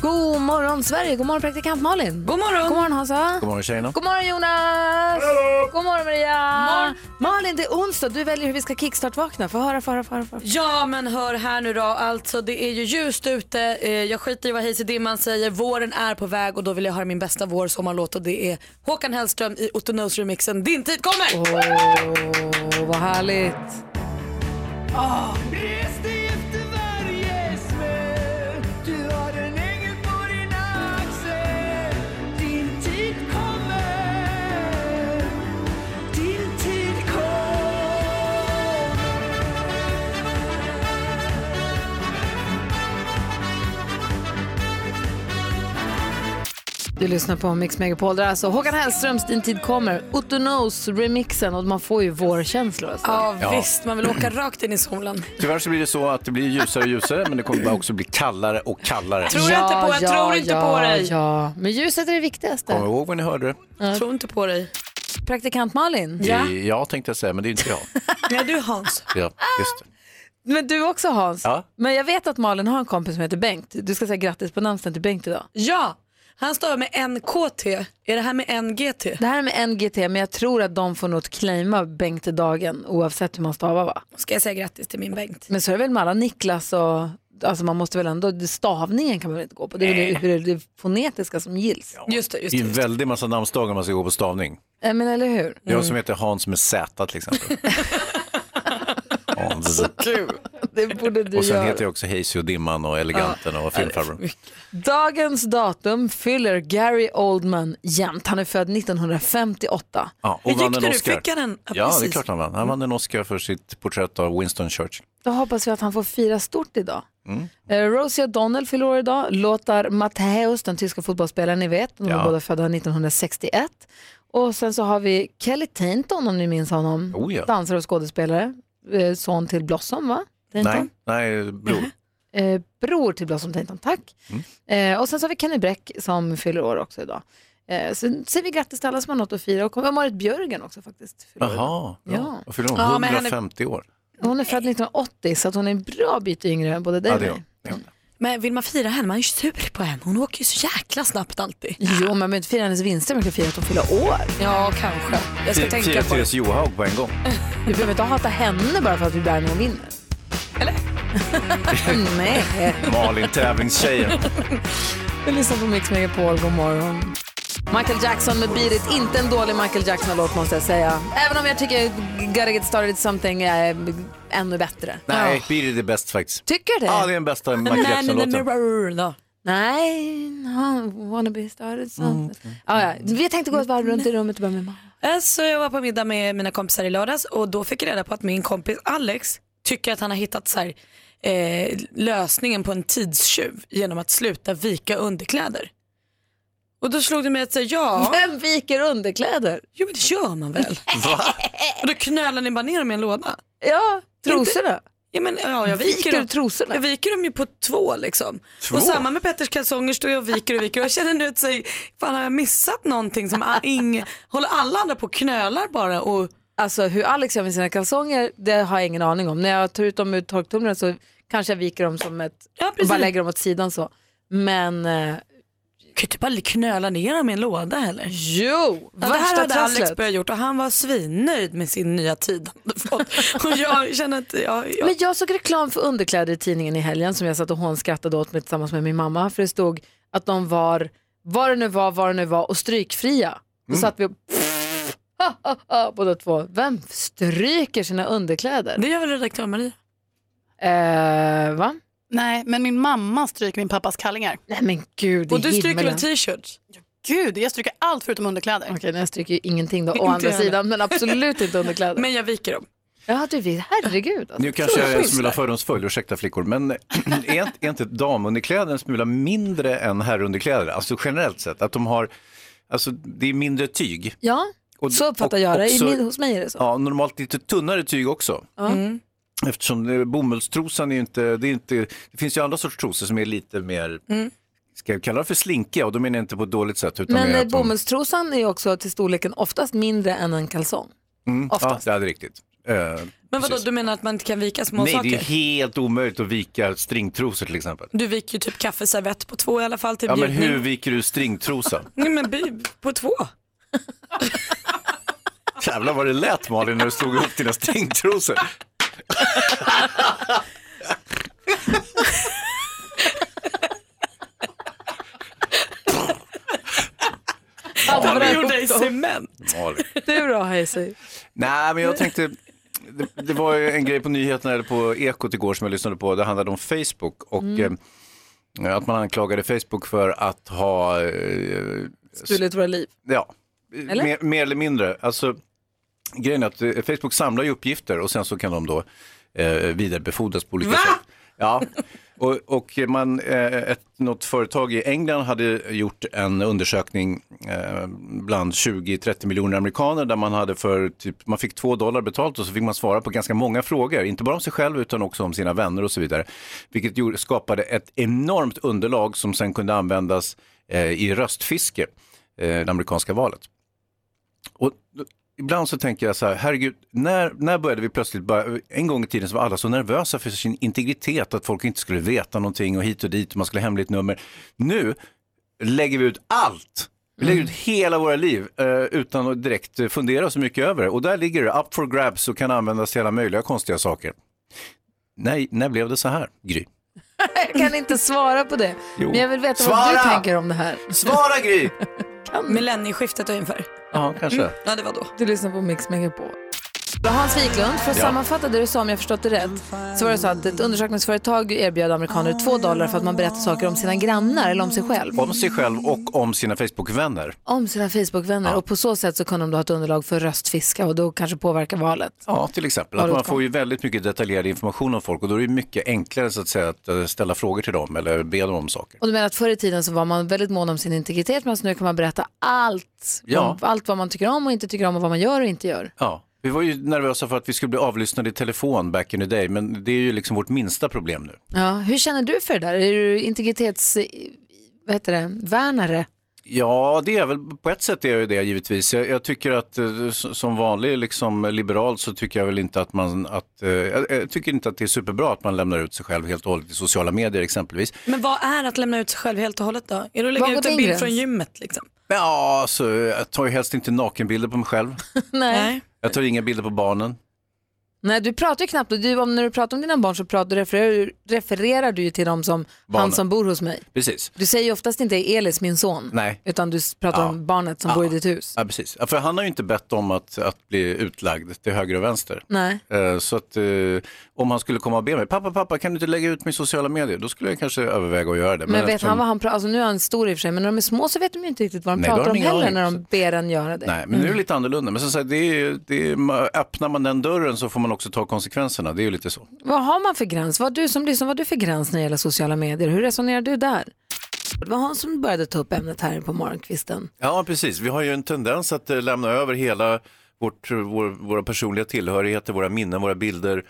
God morgon Sverige, god morgon praktikant Malin. God morgon. God morgon Hansa. God morgon tjejerna. God morgon Jonas. God morgon Maria. Malin, det är onsdag. Du väljer hur vi ska kickstart-vakna. Få höra, få höra, få höra. få höra. Ja men hör här nu då, alltså det är ju ljust ute, eh, jag skiter i vad Hayes Dimman säger, våren är på väg och då vill jag höra min bästa vår sommarlåt och det är Håkan Hellström i Otto Knows remixen Din tid kommer! Åh, vad härligt. Du lyssnar på Mix Megapol. Det är alltså Håkan Hellströms Din tid kommer. Otto Knows remixen och man får ju vårkänslor. Alltså. Ja, Ja. visst, man vill åka rakt in i solen. Tyvärr så blir det så att det blir ljusare och ljusare men det kommer bara också bli kallare och kallare. Tror jag inte på, jag tror inte ja, på dig. Ja, men ljuset är det viktigaste. Kom ihåg vad ni hörde det. Tror inte på dig. Praktikant Malin. Ja. Ja, tänkte jag säga, men det är inte jag. Ja du Hans. Ja, just det. Men du också Hans. Ja. Men jag vet att Malin har en kompis som heter Bengt. Du ska säga grattis på namnsdagen till Bengt idag. Ja, han står med NKT, är det här med NGT? Det här är med NGT men jag tror att de får nog claima Bengt-dagen oavsett hur man stavar va? Ska jag säga grattis till min Bengt? Men så är det väl med alla Niklas och Alltså man måste väl ändå, stavningen kan man väl inte gå på. Det är väl det, hur det fonetiska som gills. Just det, just Det är det. en Just det. väldig massa namnsdagar man ska gå på stavning. Eh, Men eller hur? Jag som heter Hans med Z till exempel. Hans. Det borde du Och sen göra. heter jag också Hayes och Dimman och Eleganten och Filmfarbrorn. Dagens datum fyller Gary Oldman jämt. Han är född 1958. Ja, Hur och vann gick en det? Oscar. Fick han en? Ja, Ja, det är klart han vann. Han vann en Oscar för sitt porträtt av Winston Churchill. Då hoppas vi att han får fira stort idag. Eh, Rosie O'Donnell fyller år idag. Låtar Matthäus, den tyska fotbollsspelaren ni vet. De var Ja. båda födda 1961. Och sen så har vi Kelly Tainton om ni minns honom. Oh ja. Dansare och skådespelare. Eh, son till Blossom va? Nej, nej, bror. Eh, bror till Blossom Tainton, tack. Mm. Eh, och sen så har vi Kenny Bräck som fyller år också idag. Eh, sen säger vi grattis till alla som har något att fira och kommer Marit Björgen också faktiskt. Jaha, Ja. ja. Fyller hon? Ja, men han är- 150 år. Hon är född 1980 så att hon är en bra bit yngre än både dig Ja, och mig. Men vill man fira henne, man är ju sur på henne. Hon åker ju så jäkla snabbt alltid. Jo, man behöver inte fira hennes vinster, man kan fira att hon fyller år. Ja, kanske. Jag ska Fira tänka fira på. Therese Johaug på en gång. Du behöver inte hata henne bara för att vi bär när hon vinner. Eller? Nej. Malin, tävlingstjejen. Vi lyssnar på Mix Megapol, god morgon. Michael Jackson med Beat It, inte en dålig Michael Jackson-låt måste jag säga. Även om jag tycker Gotta Get Started Something är ännu bättre. Nej, Beat It är bäst faktiskt. Tycker du det? Ja, det är den bästa Michael Jackson-låten. då. Nej, no, wanna be started something. Ah, ja. Vi tänkte gå ett varv runt i rummet och börja med mamma. Så jag var på middag med mina kompisar i lördags och då fick jag reda på att min kompis Alex tycker att han har hittat så här, eh, lösningen på en tidstjuv genom att sluta vika underkläder. Och då slog det mig att säga ja, Vem viker underkläder? jo men det gör man väl. Och då knölar ni bara ner dem i en låda. Ja, trosorna. Ja, men, ja, jag viker, Viker du trosorna? Jag viker dem ju på två liksom. Två? Och samma med Petters kalsonger står jag och viker och viker och jag känner nu att fan har jag missat någonting som ing, håller alla andra på och knölar bara och Alltså hur Alex gör med sina kalsonger, det har jag ingen aning om. När jag tar ut dem ur torktumlaren så kanske jag viker dem som ett, Ja, och bara lägger dem åt sidan så. Men eh, kan ju typ aldrig knöla ner dem i en låda heller. jo, Ja, det här hade Alex trasslet. börjat gjort och han var svinnöjd med sin nya tid. och jag känner att, ja, ja. Men jag såg reklam för underkläder i tidningen i helgen som jag satt och hånskrattade åt med tillsammans med min mamma. För det stod att de var, vad det nu var, vad det nu var och strykfria. Då satt vi och båda två. Vem stryker sina underkläder? det gör väl redaktör Maria? Eh, va? Nej, men min mamma stryker min pappas kallingar. Nej men gud i Och du stryker himmelen. väl t-shirts? Gud, jag stryker allt förutom underkläder. Okej, jag stryker ju ingenting då, å andra sidan, men absolut inte underkläder. Men jag viker dem. Ja, du vet, herregud. Alltså. Nu kanske jag är en smula fördomsfull, ursäkta flickor, men är inte, är inte damunderkläder en smula mindre än herrunderkläder? Alltså generellt sett, att de har Alltså det är mindre tyg. Ja, Och- så uppfattar och jag det. I också- min, hos mig är det så. Ja, normalt lite tunnare tyg också. Ja. Eftersom det- bomullstrosan är ju inte, det är inte, det finns ju andra sorts trosor som är lite mer, ska jag kalla det för slinkiga och då menar jag inte på ett dåligt sätt. Utan Men eh, de- bomullstrosan är ju också till storleken oftast mindre än en kalsong. Mm, ja, oftast. det är riktigt. Eh, Men vadå, precis. du menar att man inte kan vika små Nej, det saker? är helt omöjligt att vika stringtrosor till exempel. Du viker ju typ kaffeservett på två i alla fall till Ja, men bjudning. hur viker du stringtrosa? Nej men by, på två. Jävlar vad det lät Malin när du slog ihop dina stringtrosor. Bra är gjorda i cement. Du då Hayesy? Nej, men jag tänkte, det, det var ju en grej på nyheterna eller på Ekot igår som jag lyssnade på. Det handlade om Facebook och Mm. eh, att man anklagade Facebook för att ha, eh, Stulit våra liv. ja, Eller? mer, mer eller mindre. Alltså, grejen är att eh, Facebook samlar ju uppgifter och sen så kan de då eh, vidarebefordras på olika Va? sätt. Ja, och, och man, eh, ett, något företag i England hade gjort en undersökning eh, bland 20-30 miljoner amerikaner där man hade för typ, man fick två dollar betalt och så fick man svara på ganska många frågor, inte bara om sig själv utan också om sina vänner och så vidare. Vilket gjorde, skapade ett enormt underlag som sen kunde användas eh, i röstfiske, eh, det amerikanska valet. Och ibland så tänker jag så här, herregud, när, när började vi plötsligt bara, en gång i tiden så var alla så nervösa för sin integritet, att folk inte skulle veta någonting och hit och dit och man skulle ha hemligt nummer. Nu lägger vi ut allt. Vi lägger ut hela våra liv eh, utan att direkt eh, fundera så mycket över det. Och där ligger det up for grabs och kan användas till alla möjliga konstiga saker. Nej, när blev det så här, Gry? Jag kan inte svara på det. Jo. Men jag vill veta vad du Svara! tänker om det här. Svara Gry! Millennieskiftet ungefär. Ja, kanske. Ja det var då. Du lyssnar på Mix Megapol. Hans Wiklund, för att Ja. sammanfatta det du sa om jag förstått det rätt, så var det så att ett undersökningsföretag erbjöd amerikaner två dollar för att man berättar saker om sina grannar eller om sig själv. Om sig själv och om sina Facebook-vänner. Om sina Facebook-vänner och på så sätt så kunde de då ha ett underlag för röstfiska och då kanske påverka valet. Ja, till exempel. Att man får ju väldigt mycket detaljerad information om folk och då är det mycket enklare så att säga att eh, ställa frågor till dem eller be dem om saker. Och du menar att förr i tiden så var man väldigt mån om sin integritet medan nu kan man berätta allt, Ja. allt vad man tycker om och inte tycker om och vad man gör och inte gör. Ja. Vi var ju nervösa för att vi skulle bli avlyssnade i telefon back in the day, men det är ju liksom vårt minsta problem nu. Ja, hur känner du för det där? Är du integritets... Vad heter det? Värnare? Ja, det är väl på ett sätt är det det givetvis. Jag, jag tycker att eh, som vanlig liksom, liberal så tycker jag väl inte att man, att, eh, jag, jag tycker inte att det är superbra att man lämnar ut sig själv helt och hållet i sociala medier exempelvis. Men vad är att lämna ut sig själv helt och hållet då? Är det att lägga ut en bild från gymmet liksom? Ja, så jag tar ju helst inte nakenbilder på mig själv. Nej. Jag tar inga bilder på barnen. Nej, du pratar ju knappt. Du, om, när du pratar om dina barn så pratar, refererar, du- refererar du ju till dem som Barnen. han som bor hos mig. Precis. Du säger ju oftast inte Elis, min son, Nej. utan du pratar Ja. om barnet som Ja. bor i ditt hus. Ja, precis. Ja, för han har ju inte bett om att, att bli utlagd till höger och vänster. Nej. Eh, Så att eh, om han skulle komma och be mig, pappa, pappa, kan du inte lägga ut mig i sociala medier? Då skulle jag kanske överväga att göra det. Men, vet eftersom- han vad han pratar alltså nu är han stor i och för sig, men när de är små så vet de ju inte riktigt vad de Nej, pratar om heller aning. när de ber en göra det. Nej, men nu är det lite annorlunda. Men så, så här, det är, det är, öppnar man den dörren så får man också ta konsekvenserna. Det är ju lite så. Vad har man för gräns? Vad du som lyssnar, vad har du för gräns när det gäller sociala medier? Hur resonerar du där? Det var han som började ta upp ämnet här på morgonkvisten. Ja, precis. Vi har ju en tendens att eh, lämna över hela vårt, vår, våra personliga tillhörigheter, våra minnen, våra bilder,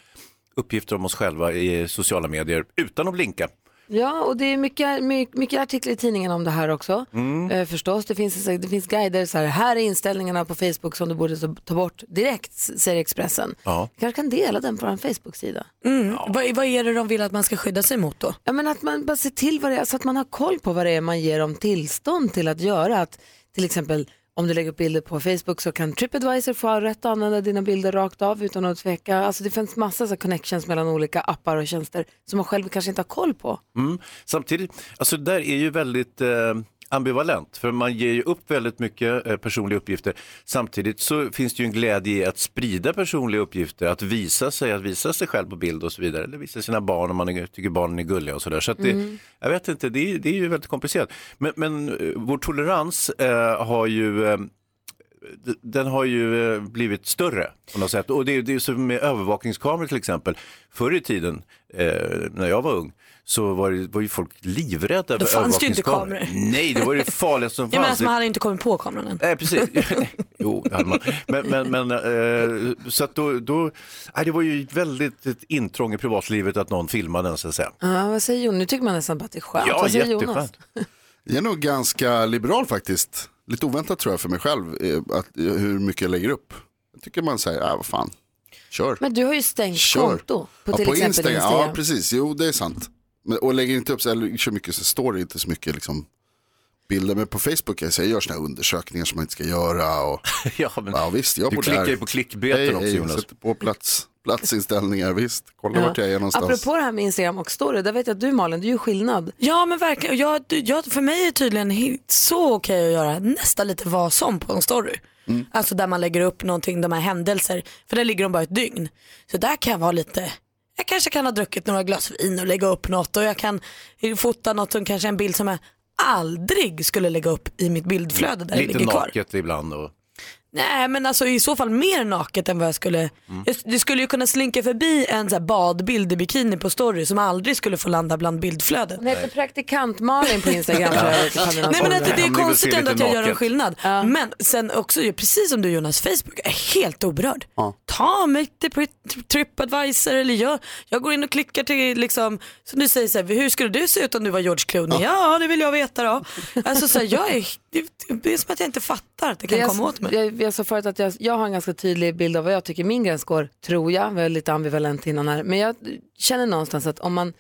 uppgifter om oss själva i sociala medier utan att blinka. Ja, och det är mycket, mycket, mycket artiklar i tidningen om det här också. Mm. Eh, förstås, det finns, det finns guider, så här, här är inställningarna på Facebook som du borde ta, bort direkt, säger Expressen. Ja. Vi kanske kan dela den på vår Facebook-sida. Mm. Vad, vad är det de vill att man ska skydda sig mot då? Ja, men att man bara ser till vad det är, så att man har koll på vad det är man ger dem tillstånd till att göra. Att, till exempel om du lägger upp bilder på Facebook så kan Tripadvisor få rätt att använda dina bilder rakt av utan att tveka. Alltså det finns massa så connections mellan olika appar och tjänster som man själv kanske inte har koll på. Mm. Samtidigt, alltså det där är ju väldigt eh, ambivalent, för man ger ju upp väldigt mycket eh, personliga uppgifter. Samtidigt så finns det ju en glädje i att sprida personliga uppgifter, att visa sig, att visa sig själv på bild och så vidare, eller visa sina barn om man är, tycker barnen är gulliga och sådär. Så att det, Mm. jag vet inte, det är, det är ju väldigt komplicerat. Men, men eh, vår tolerans eh, har ju eh, den har ju eh, blivit större på något sätt. Och det, är- det är som med övervakningskameror till exempel. Förr i tiden, eh, när jag var ung, så var, det, var ju folk livrädda Då fanns det ju inte kameror. Nej, det var det farligaste som Jag menar, fanns. alltså, man hade inte kommit på kameran än. Nej, precis. jo, det hade man. Men, men, men eh, så att då, då nej, det var ju väldigt ett intrång i privatlivet att någon filmade den så att säga. Ja, vad säger Jonas? Nu tycker man nästan bara att det är skönt. Ja, vad säger Jonas? Jag är nog ganska liberal faktiskt. Lite oväntat tror jag för mig själv eh, att, hur mycket jag lägger upp. Jag tycker man säger, äh, vad fan, kör. Men du har ju stängt Kör. konto på ja, till på exempel Instagram. Instagram. Ja, precis. Jo, det är sant. Men, och lägger inte upp, så, eller kör mycket så står det inte så mycket liksom, bilder. Men på Facebook, jag, säger, jag gör sådana här undersökningar som man inte ska göra. Och, Ja, men, ja, visst, jag du klickar där. ju på klickbeten Hej, också hej, Jonas. Sätter på plats, platsinställningar, visst. Kolla vart jag är någonstans. Apropå det här med Instagram och story, där vet jag att du Malin, du gör skillnad. Ja men verkligen, jag, jag, för mig är det tydligen så okej att göra nästan lite vad som på en story. Alltså där man lägger upp någonting, de här händelser, för där ligger de bara ett dygn. Så där kan jag vara lite, jag kanske kan ha druckit några glas vin och lägga upp något och jag kan fota något som kanske är en bild som jag aldrig skulle lägga upp i mitt bildflöde där det Lite ligger kvar. naket ibland. Och... Nej men alltså i så fall mer naket än vad jag skulle, Mm. jag, det skulle ju kunna slinka förbi en så här badbild i bikini på story som aldrig skulle få landa bland bildflödet. Hon heter praktikant Malin på Instagram. någon Nej men att det, är konstigt ändå att jag gör en skillnad. Men sen också, precis som du Jonas, Facebook är helt oberörd. Ja. Ta mig till Tripadvisor eller jag, jag går in och klickar till liksom, som du säger så här, hur skulle du se ut om du var George Clooney? Ja, det vill jag veta då. Alltså så här, jag är, det, det är som att jag inte fattar att det kan jag, komma åt mig. Jag, jag sa förut att jag, jag har en ganska tydlig bild av vad jag tycker min gräns går, tror jag. Jag är lite ambivalent innan här. Men jag känner någonstans att om man,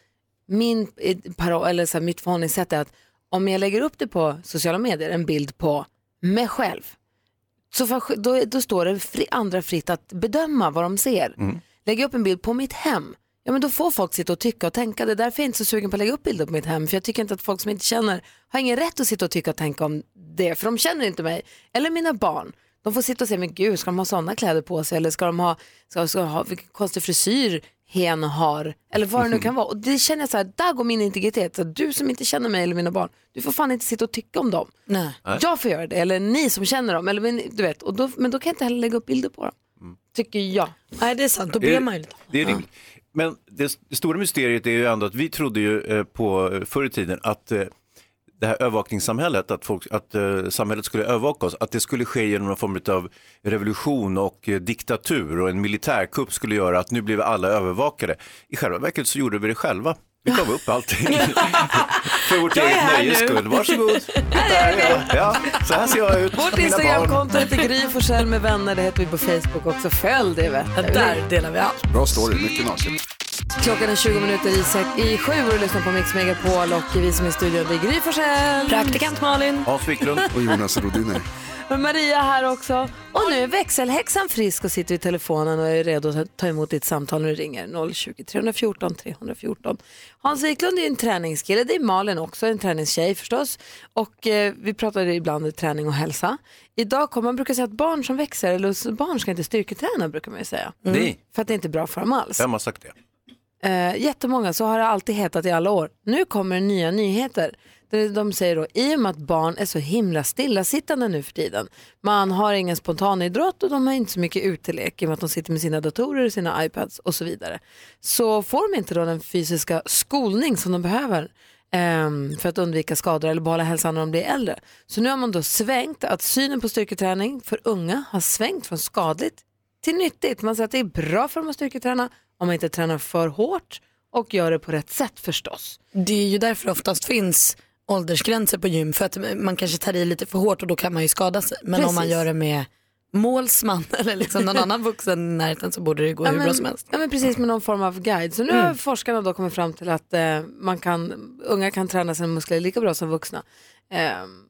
min eh, parol, eller så här, mitt förhållningssätt är att om jag lägger upp det på sociala medier, en bild på mig själv, så får, då, då står det fri, andra fritt att bedöma vad de ser. Lägger jag upp en bild på mitt hem, ja men då får folk sitta och tycka och tänka. Det är därför jag är inte så sugen på att lägga upp bilder på mitt hem. För jag tycker inte att folk som inte känner har ingen rätt att sitta och tycka och tänka om det. För de känner inte mig. Eller mina barn. De får sitta och säga, men gud, ska de ha sådana kläder på sig? Eller ska de ha, ska, ska ha vilken konstig frisyr hen har? Eller vad det nu kan vara. Och det känner jag så här, där går min integritet. Så du som inte känner mig eller mina barn, du får fan inte sitta och tycka om dem. Nej. Jag får göra det, eller ni som känner dem. Eller, men, du vet, och då, men då kan jag inte heller lägga upp bilder på dem. Tycker jag. Nej det är sant, då Det ber är- man ju lite. Det är rimligt. Men det, det stora mysteriet är ju ändå att vi trodde ju eh, på eh, förr i tiden att eh, det här övervakningssamhället, att, folk, att eh, samhället skulle övervaka oss, att det skulle ske genom någon form av revolution och eh, diktatur och en militärkupp skulle göra att nu blev alla övervakade. I själva verket så gjorde vi det själva. Vi gav upp allting för vårt eget här nöjes skull. Varsågod, där är jag. Ja, så här ser jag ut. Vårt. Instagramkonto heter Gry Forssell med vänner. Det heter vi på Facebook också. Följ det vet Ja, du. där delar vi allt. Bra story, mycket naket. Klockan är 20 minuter i, sex, i sju och du lyssnar på Mix Megapol och vi som är i studion det är Gry Forssell. Praktikant Malin. Hans Wiklund. Och Jonas Rodiner. Och Maria här också. Och nu är växelhäxan frisk och sitter vid telefonen och är redo att ta emot ditt samtal när du ringer 020 314 314. Hans Wiklund är en träningskille, det är Malin också, en träningstjej förstås. Och eh, vi pratar ibland träning och hälsa. Idag kommer man brukar säga att barn som växer, eller barn ska inte styrketräna brukar man ju säga. Nej, För att det inte är bra för dem alls. vem har sagt det? Eh, jättemånga, så har det alltid hetat i alla år. Nu kommer nya nyheter. De säger då, i och med att barn är så himla stillasittande nu för tiden. Man har ingen spontanidrott och de har inte så mycket utelek i och med att de sitter med sina datorer, och sina iPads och så vidare. Så får de inte då den fysiska skolning som de behöver ehm, för att undvika skador eller behålla hälsan när de blir äldre. Så nu har man då svängt att synen på styrketräning för unga har svängt från skadligt till nyttigt. Man säger att det är bra för dem att styrketräna om man inte tränar för hårt och gör det på rätt sätt förstås. Det är ju därför det oftast finns åldersgränser på gym för att man kanske tar i lite för hårt och då kan man ju skada sig. Men om man Precis. gör det med målsman eller liksom någon annan vuxen i närheten så borde det gå Ja, hur men, bra som helst. ja, men precis med någon form av guide. Så nu har forskarna då kommit fram till att eh, man kan, unga kan träna sina muskler lika bra som vuxna. Eh,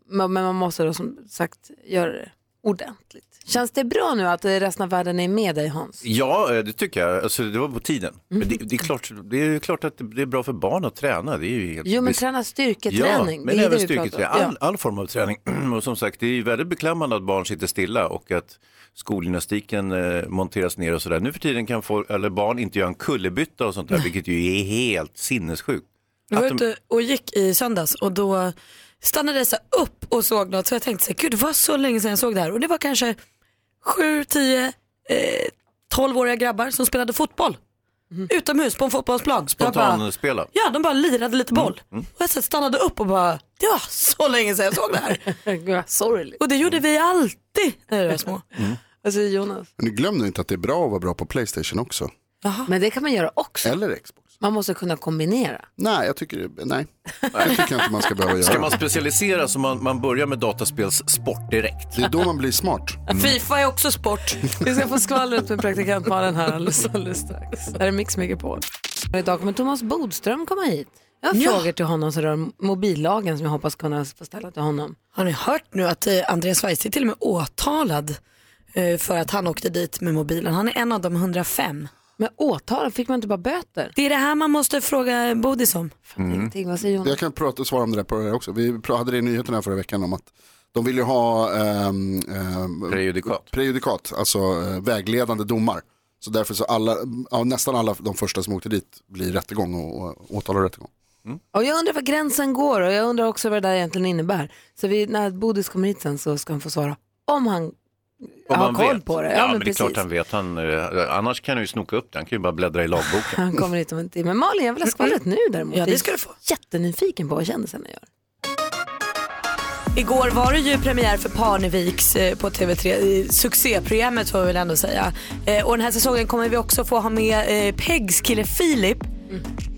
men, men man måste då som sagt göra det ordentligt. Känns det bra nu att resten av världen är med dig Hans? Ja, eh, det tycker jag. Alltså, det var på tiden. Mm. Men det, det, är klart, det är klart att det är bra för barn att träna. Det är ju helt Jo men träna Ja, styrketräning. men det även styrketräning. All, Ja. all form av träning. Och som sagt, det är ju väldigt beklämmande att barn sitter stilla och att skolgymnastiken eh, monteras ner och sådär. Nu för tiden kan folk, eller barn inte göra en kullerbytta och sånt där, vilket ju är helt sinnessjukt. Jag var de- ute och gick i söndags och då stannade så här upp och såg något så jag tänkte så här, gud det var så länge sedan jag såg det här och det var kanske sju, tio, eh, tolvåriga grabbar som spelade fotboll. Utomhus på en fotbollsplan. Jag Spontanspela. Ja, de bara lirade lite boll. Och jag så här stannade upp och bara, det var så länge sedan jag såg det här. Sorgligt. och det gjorde vi alltid när vi var små. Vad säger Jonas? Men glöm nu inte att det är bra att vara bra på Playstation också. Men det kan man göra också. Eller Xbox. Man måste kunna kombinera. Nej, jag tycker, nej. Det tycker jag inte man ska behöva Ska göra. man specialisera så man, man börjar med dataspelssport direkt. Det är då man blir smart. Fifa är också sport. Vi ska få skvallret med praktikant Malin här alldeles, alldeles strax. Det här är Mix Megapol. Idag kommer Thomas Bodström komma hit. Jag har Ja. frågor till honom som rör mobillagen som jag hoppas kunna få ställa till honom. Har ni hört nu att eh, Andreas Weise är till och med åtalad eh, för att han åkte dit med mobilen. Han är en av de 105. Men åtal, fick man inte bara böter? Det är det här man måste fråga Bodis om. Ingenting, vad säger Jonas? Jag kan prata och svara om det där på det där också. Vi hade det i nyheterna förra veckan om att de vill ju ha ehm, ehm, Prejudikat. prejudikat, alltså eh, vägledande domar. Så därför så alla, ja, nästan alla de första som åkte dit blir rättegång och, och åtal och rättegång. Och jag undrar var gränsen går och jag undrar också vad det där egentligen innebär. Så vi, när Bodis kommer hit sen så ska han få svara om han Om har man koll vet. på det. Ja, Ja, men, men det är klart han vet. Han, eh, annars kan han ju snoka upp det. Han kan ju bara bläddra i lagboken. Han kommer hit om en timme. Malin, jag vill ha skvallret nu däremot. Ja, det Jag är ska du få. jättenyfiken på vad kändisarna gör. Igår var det ju premiär för Parneviks eh, på TV3, i succéprogrammet får vi väl ändå säga. Eh, och den här säsongen kommer vi också få ha med Pegs kille Filip.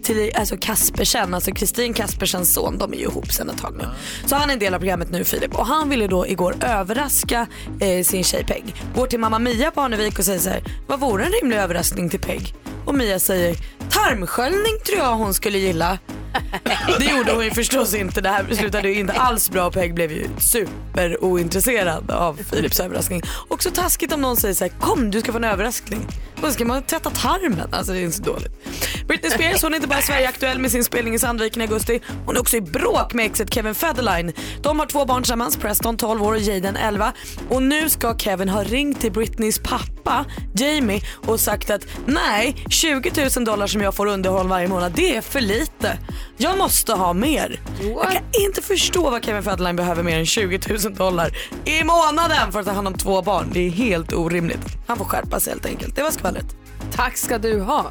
Till, alltså Kaspersen, alltså Kristin Kaspersens son, de är ju ihop sedan ett tag nu. Så han är en del av programmet nu Filip och han ville då igår överraska eh, sin tjej Peg. Går till mamma Mia på Arnevik och säger så här, vad vore en rimlig överraskning till Peg? Och Mia säger, tarmsköljning tror jag hon skulle gilla. Det gjorde hon ju förstås inte. Det här slutade ju inte alls bra. Peg blev ju super ointresserad av Philips överraskning. Också taskigt om någon säger så här: kom du ska få en överraskning. Och så ska man tvätta tarmen. Alltså det är inte så dåligt. Britney Spears hon är inte bara Sverige-aktuell med sin spelning i Sandviken i augusti. Hon är också i bråk med exet Kevin Federline. De har två barn tillsammans, Preston 12 år och Jaden 11. Och nu ska Kevin ha ringt till Britneys pappa Jamie och sagt att nej, 20 000 dollar som jag får underhåll varje månad det är för lite. Jag måste ha mer. Jag kan inte förstå vad Kevin Federline behöver mer än 20 000 dollar i månaden för att ta hand om två barn. Det är helt orimligt. Han får skärpa sig helt enkelt. Det var skvallret. Tack ska du ha.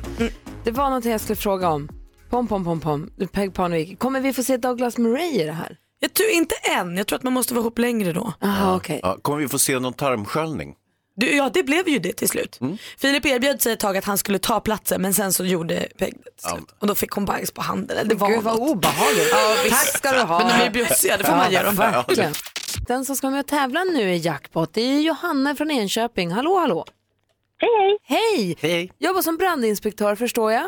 Det var något jag skulle fråga om. Pom, pom, pom, pom. Peg Parnevik. Kommer vi få se Douglas Murray i det här? Jag tror inte än. Jag tror att man måste vara ihop längre då. Aha, okej. Ja, kommer vi få se någon tarmsköljning? Du, ja, det blev ju det till slut. Filip erbjöd sig ett tag att han skulle ta platsen men sen så gjorde Peg det till slut. Och då fick hon bajs på handen. Det var Gud vad något. obehagligt. Ja. Tack ska du ha. Men de är ju bjussiga, det får man ge dem. Verkligen. Den som ska vara med och tävla nu i jackpot det är Johanna från Enköping. Hallå, hallå. Hej, hej. Hej! Hej. Jobbar som brandinspektör förstår jag.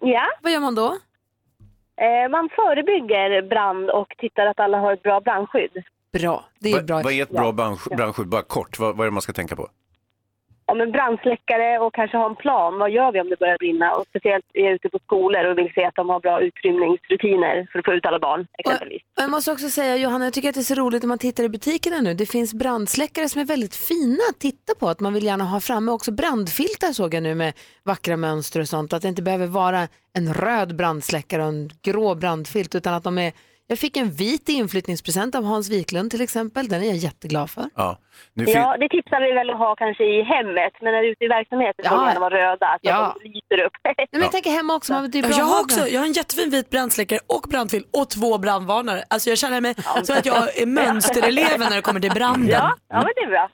Ja, Vad gör man då? eh, man förebygger brand och tittar att alla har ett bra brandskydd. Bra, det är Va, bra. vad är ett bra bransch- brandskydd? Bara kort, vad, vad är det man ska tänka på? Ja, men brandsläckare och kanske ha en plan. Vad gör vi om det börjar brinna? Och speciellt är jag ute på skolor och vill se att de har bra utrymningsrutiner för att få ut alla barn exempelvis. Och Jag måste också säga Johanna, jag tycker att det är så roligt när man tittar i butikerna nu. Det finns brandsläckare som är väldigt fina att titta på. Att man vill gärna ha framme också brandfiltar såg jag nu med vackra mönster och sånt. Att det inte behöver vara en röd brandsläckare och en grå brandfilt utan att de är jag fick en vit inflyttningspresent av Hans Wiklund till exempel. Den är jag jätteglad för. Ja, nu fin- Ja, det tipsar vi väl att ha kanske i hemmet, men när du är ute i verksamheten Ja. de gärna vara röda så Ja. att de lyser upp. Nej, men jag tänker hemma också, man, det är bra Jag har ha också jag har en jättefin vit brandsläckare och brandfilm och två brandvarnare. Alltså jag känner mig som att jag är mönstereleven när det kommer till branden. Ja, ja men det är bra.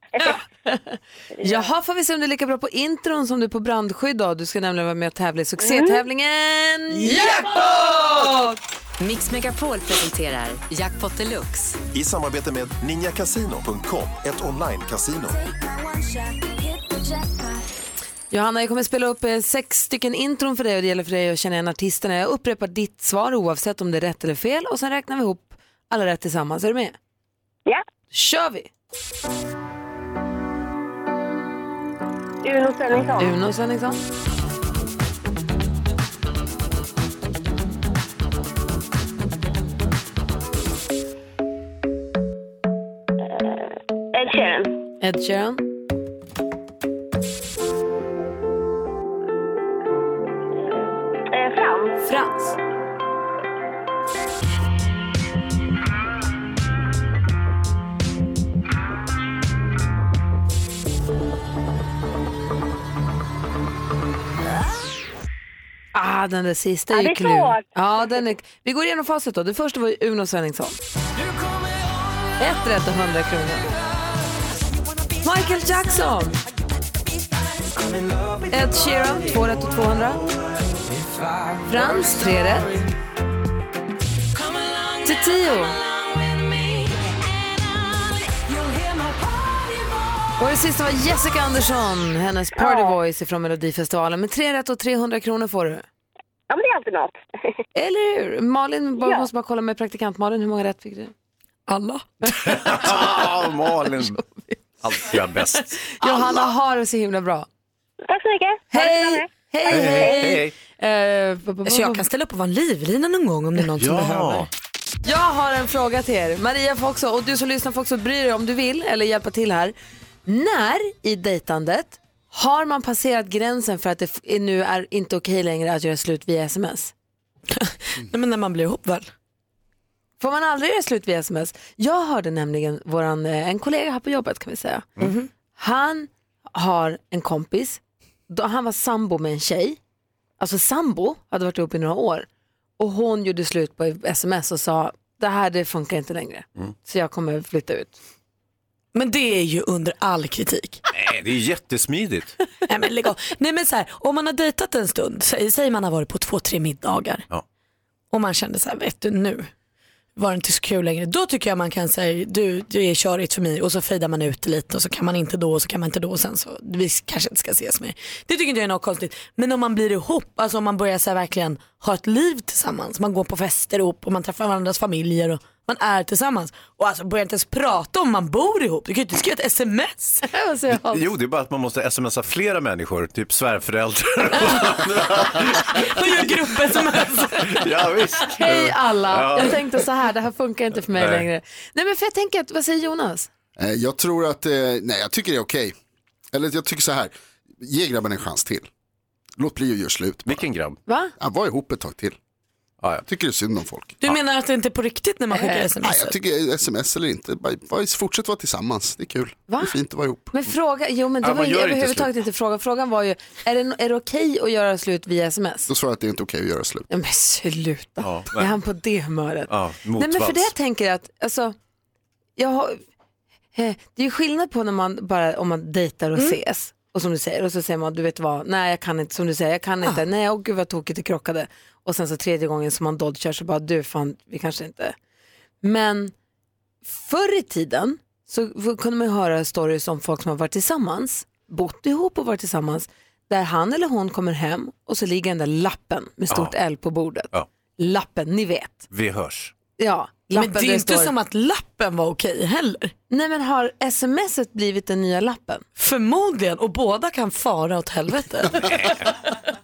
Jaha, får vi se om du är lika bra på intron som du är på brandskydd då. Du ska nämligen vara med och tävla i succétävlingen Jackpot! Mix Megapol presenterar Jackpot Deluxe. I samarbete med ninjakasino.com, ett online-casino. Johanna, jag kommer spela upp eh, sex stycken intron för dig och det gäller för dig att känna igen artisterna. Jag upprepar ditt svar oavsett om det är rätt eller fel och sen räknar vi ihop alla rätt tillsammans. Är du med? Ja. kör vi! Uno Svenningsson. Uno Svenningsson. Sheeran. Ed Sheeran. Eh, Frans. Ah, den där sista är ju ja, klurig. Ja, den är... Vi går igenom facit då. Det första var Uno Svenningsson. Ett rätt och 100 kronor. Michael Jackson. Ed Sheeran, två rätt och 200. Frans, tre rätt. Tio. Och det sista var Jessica Andersson, hennes party voice från Melodifestivalen. Med tre rätt och 300 kronor får du. Ja, men det är alltid något. Eller hur? Malin, bara, Ja. måste bara kolla med praktikant Malin, hur många rätt fick du? Alla. Ah, Malin. Alltid jag bäst. Johanna har det så himla bra. Tack så mycket. Hej! Hej, hej! Eh, Så jag kan ställa upp och vara en livlina någon gång om det är någon som behöver. Jag har en fråga till er. Maria får också, och du som lyssnar får också bry dig om du vill eller hjälpa till här. När i dejtandet har man passerat gränsen för att det f- nu är inte okej längre att göra slut via sms? Nej, men när man blir ihop väl? Får man aldrig göra slut via sms? Jag hörde nämligen våran, eh, en kollega här på jobbet kan vi säga. Han har en kompis, han var sambo med en tjej, alltså sambo, hade varit ihop i några år. Och hon gjorde slut på sms och sa, det här det funkar inte längre. Så jag kommer flytta ut. Men det är ju under all kritik. Nej, det är jättesmidigt. Nej men lägg av. Nej men så här, om man har dejtat en stund, sä- säg man har varit på två, tre middagar. Ja. Och man kände så här, vet du nu var det inte så kul längre. Då tycker jag man kan säga, du du är körigt för mig och så fejdar man ut det lite och så kan man inte då och så kan man inte då och sen så, vi kanske inte ska ses mer. Det tycker inte jag är något konstigt. Men om man blir ihop, alltså om man börjar så här, verkligen ha ett liv tillsammans, man går på fester ihop och man träffar varandras familjer och man är tillsammans. Och alltså börjar inte ens prata om man bor ihop, du kan ju inte skriva ett sms. Jo, det är bara att man måste smsa flera människor, typ svärföräldrar. Och gör grupp-sms. ja, visst. Hej alla! Ja. Jag tänkte så här, det här funkar inte för mig Nej. längre. Nej men för jag tänker, att, vad säger Jonas? Eh, Jag tror att, eh, nej jag tycker det är okej. Eller jag tycker så här, ge grabben en chans till. Låt bli att göra slut. Vilken grabb? Va? Ja, var ihop ett tag till. Ja, jag tycker det är synd om folk. Du menar att det inte är på riktigt när man skickar Nej, sms? jag tycker sms eller inte, bara, bara fortsätt vara tillsammans, det är kul. Va? Det är fint att vara ihop. Men fråga, jo men det Ja, var man ju gör inte överhuvudtaget inte frågan. Frågan var ju, är det, är det okej att göra slut via sms? Då svarar jag att det är inte okej att göra slut. Ja, men sluta. Ja, är han på det humöret? Ja, Nej men för det jag tänker att, alltså, jag har, eh, det är ju skillnad på när man bara, om man dejtar och ses. Och som du säger, och så säger man, du vet vad, nej jag kan inte, som du säger, jag kan inte, nej åh gud vad tokigt det krockade. Och sen så tredje gången som man dodgar så bara, du fan, vi kanske inte. Men förr i tiden så kunde man ju höra stories om folk som har varit tillsammans, bott ihop och varit tillsammans, där han eller hon kommer hem och så ligger den där lappen med stort L på bordet. Ja. Lappen, ni vet. Vi hörs. Ja, Men det är inte står- som att lappen var okej heller. Nej men har smset blivit den nya lappen? Förmodligen och båda kan fara åt helvete.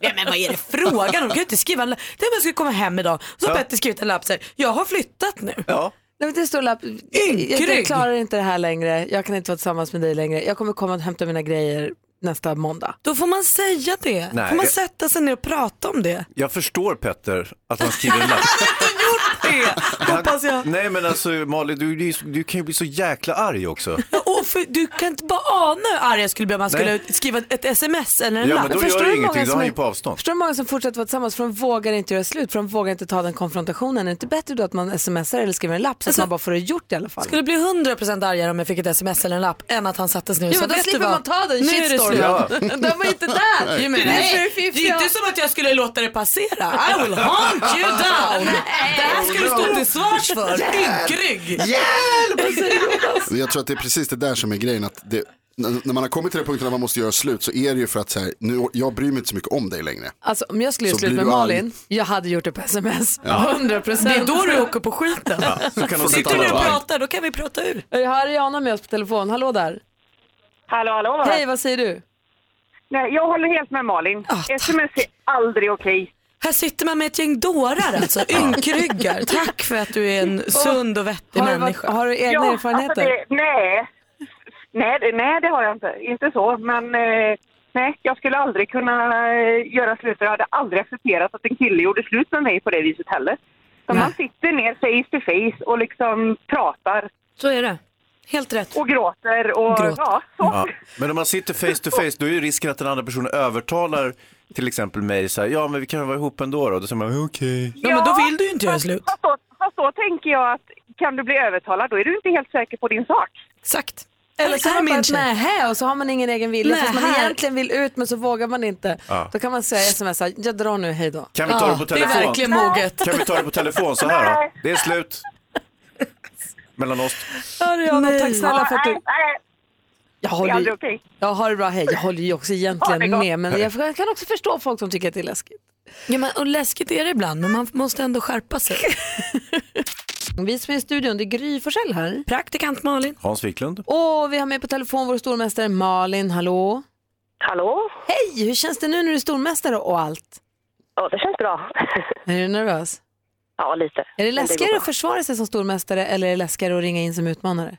ja, men vad är det frågan om? Du kan ju inte skriva en lapp. Tänk om jag skulle komma hem idag och så har Ja. Petter skrivit en lapp så här, jag har flyttat nu. Ja. Nej, men det står lapp, jag, jag klarar inte det här längre, jag kan inte vara tillsammans med dig längre, jag kommer komma och hämta mina grejer nästa måndag. Då får man säga det. Nej. får man sätta sig ner och prata om det. Jag förstår Petter att han skriver en lapp. Hoppas jag. Nej men alltså Malin, du, du, du kan ju bli så jäkla arg också. Och för, du kan inte bara ana hur arg jag skulle bli om man skulle Nej. skriva ett sms eller en Ja, lapp. men då Förstår gör det du många ingenting, då han ju på avstånd. Förstår du många som fortsätter vara tillsammans för de vågar inte göra slut, för de vågar inte ta den konfrontationen. Är det inte bättre då att man smsar eller skriver en lapp så Alltså, att man bara får det gjort i alla fall? skulle bli 100% argare om jag fick ett sms eller en lapp än att han satte sig ner och Ja, sa, vet du slipper vad? man ta den Nu är det shitstormen. Slut. De var inte där. Ja, men Det är det som är nej, det är inte som att jag skulle låta det passera. I will hunt you down. Det här ska du stå till svars för. Ynkrygg. Men Jag tror att det är precis det där som är grejen. Att det, när man har kommit till den punkten att man måste göra slut så är det ju för att så här, nu, jag bryr mig inte så mycket om dig längre. Alltså om jag skulle göra slut med. Malin, jag hade gjort det på sms. Ja. 100 procent. Det är då du åker på skiten. Ja, så kan de Sitter du och pratar, då kan vi prata ur. Jag har Ariana med oss på telefon. Hallå där. Hallå, hallå. Hej, vad säger du? Nej, jag håller helt med Malin. Sms är aldrig okej. Här sitter man med ett gäng dårar alltså, ynkryggar. Tack för att du är en sund och vettig Har du människa. har du egna erfarenheter? Alltså det, nej. nej, det- nej, det har jag inte. Inte så, men eh, nej, jag skulle aldrig kunna eh, göra slut. Jag hade aldrig accepterat att en kille gjorde slut med mig på det viset heller. Så man sitter ner face to face och liksom pratar. Så är det. Helt rätt. Och gråter och Gråter. ja, så. Ja. Men om man sitter face to face då är ju risken att den andra personen övertalar till exempel mig så här, ja men vi kan vara ihop ändå då. Då säger man okej. Ja, men då vill du ju inte göra slut. Fast då, fast då tänker jag att kan du bli övertalad, då är du inte helt säker på din sak. Exakt. Eller så är här man bara nähä och så har man ingen egen vilja. Fast man här- egentligen vill ut men så vågar man inte. Ja. Då kan man säga smsa, jag drar nu, hej då. Kan vi ta det på Det är telefon? verkligen moget. Kan vi ta det på telefon så här då? Det är slut. Mellan oss. Ariana, tack snälla för att du... Nej, nej, Jag håller ju, jag har det bra, hej. Jag håller ju också egentligen med. Men jag kan också förstå folk som tycker att det är läskigt. Ja, men, och läskigt är det ibland, men man måste ändå skärpa sig. Vi som är i studion, det är Gry Forssell här. Praktikant Malin. Hans Wiklund. Och vi har med på telefon vår stormästare Malin, hallå? Hallå? Hej, hur känns det nu när du är stormästare och allt? Ja, det känns bra. Är du nervös? Ja, lite. Är det läskigare bra. att försvara sig som stormästare eller är det läskigare att ringa in som utmanare?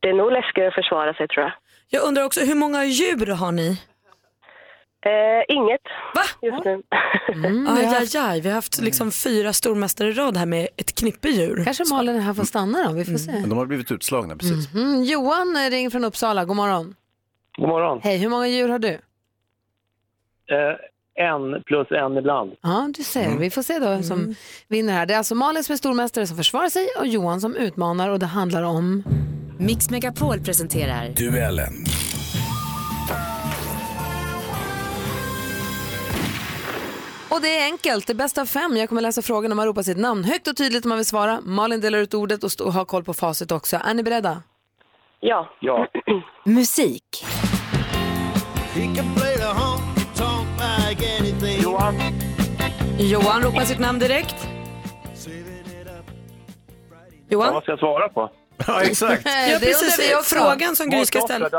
Det är nog läskigare att försvara sig tror jag. Jag undrar också, hur många djur har ni? Eh, inget Va? just nu. Mm, Aj, vi har aj, aj. Vi har haft liksom fyra stormästare i rad här med ett knippe djur. Kanske Malin är här att stanna då, vi får se. Men de har blivit utslagna precis. Mm, Johan eh, ringer från Uppsala, god morgon. God morgon. Hej, hur många djur har du? Eh, en plus en ibland. Ja, du ser. Vi får se då vem som vinner här. Det är alltså Malin som är stormästare som försvarar sig och Johan som utmanar och det handlar om... Mix Megapol presenterar Duellen. Och det är enkelt, det är bästa av fem. Jag kommer läsa frågan och man ropar sitt namn högt och tydligt om man vill svara. Malin delar ut ordet och stå- har koll på facit också. Är ni beredda? Ja. Ja. musik. Johan ropar sitt namn direkt. Ja, Johan? vad ska jag svara på? Ja, exakt. Ja, det precis. vi också. Frågan som Gry ska ställa.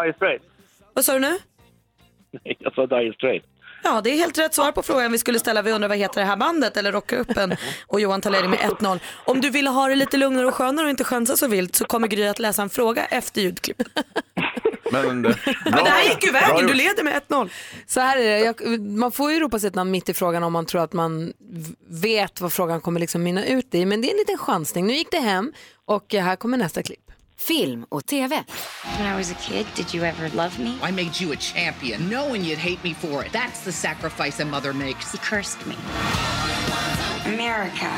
Vad sa du nu? Nej, jag sa Dire Straits. Ja, det är helt rätt svar på frågan vi skulle ställa. Vi undrar vad heter det här bandet eller rocka upp en och Johan tar ledning med 1-0. Om du vill ha det lite lugnare och skönare och inte chansa så vilt så kommer Gry att läsa en fråga efter ljudklippet. Men, eh, bra, det här gick ju vägen, du leder med 1-0. Så här är det, jag, man får ju ropa sitt namn mitt i frågan om man tror att man vet vad frågan kommer liksom mynna ut i. Men det är en liten chansning. Nu gick det hem och här kommer nästa klipp. Film och TV. When I was a kid, did you ever love me? I made you a champion, knowing you'd hate me for it. That's the sacrifice a mother makes. He cursed me. America.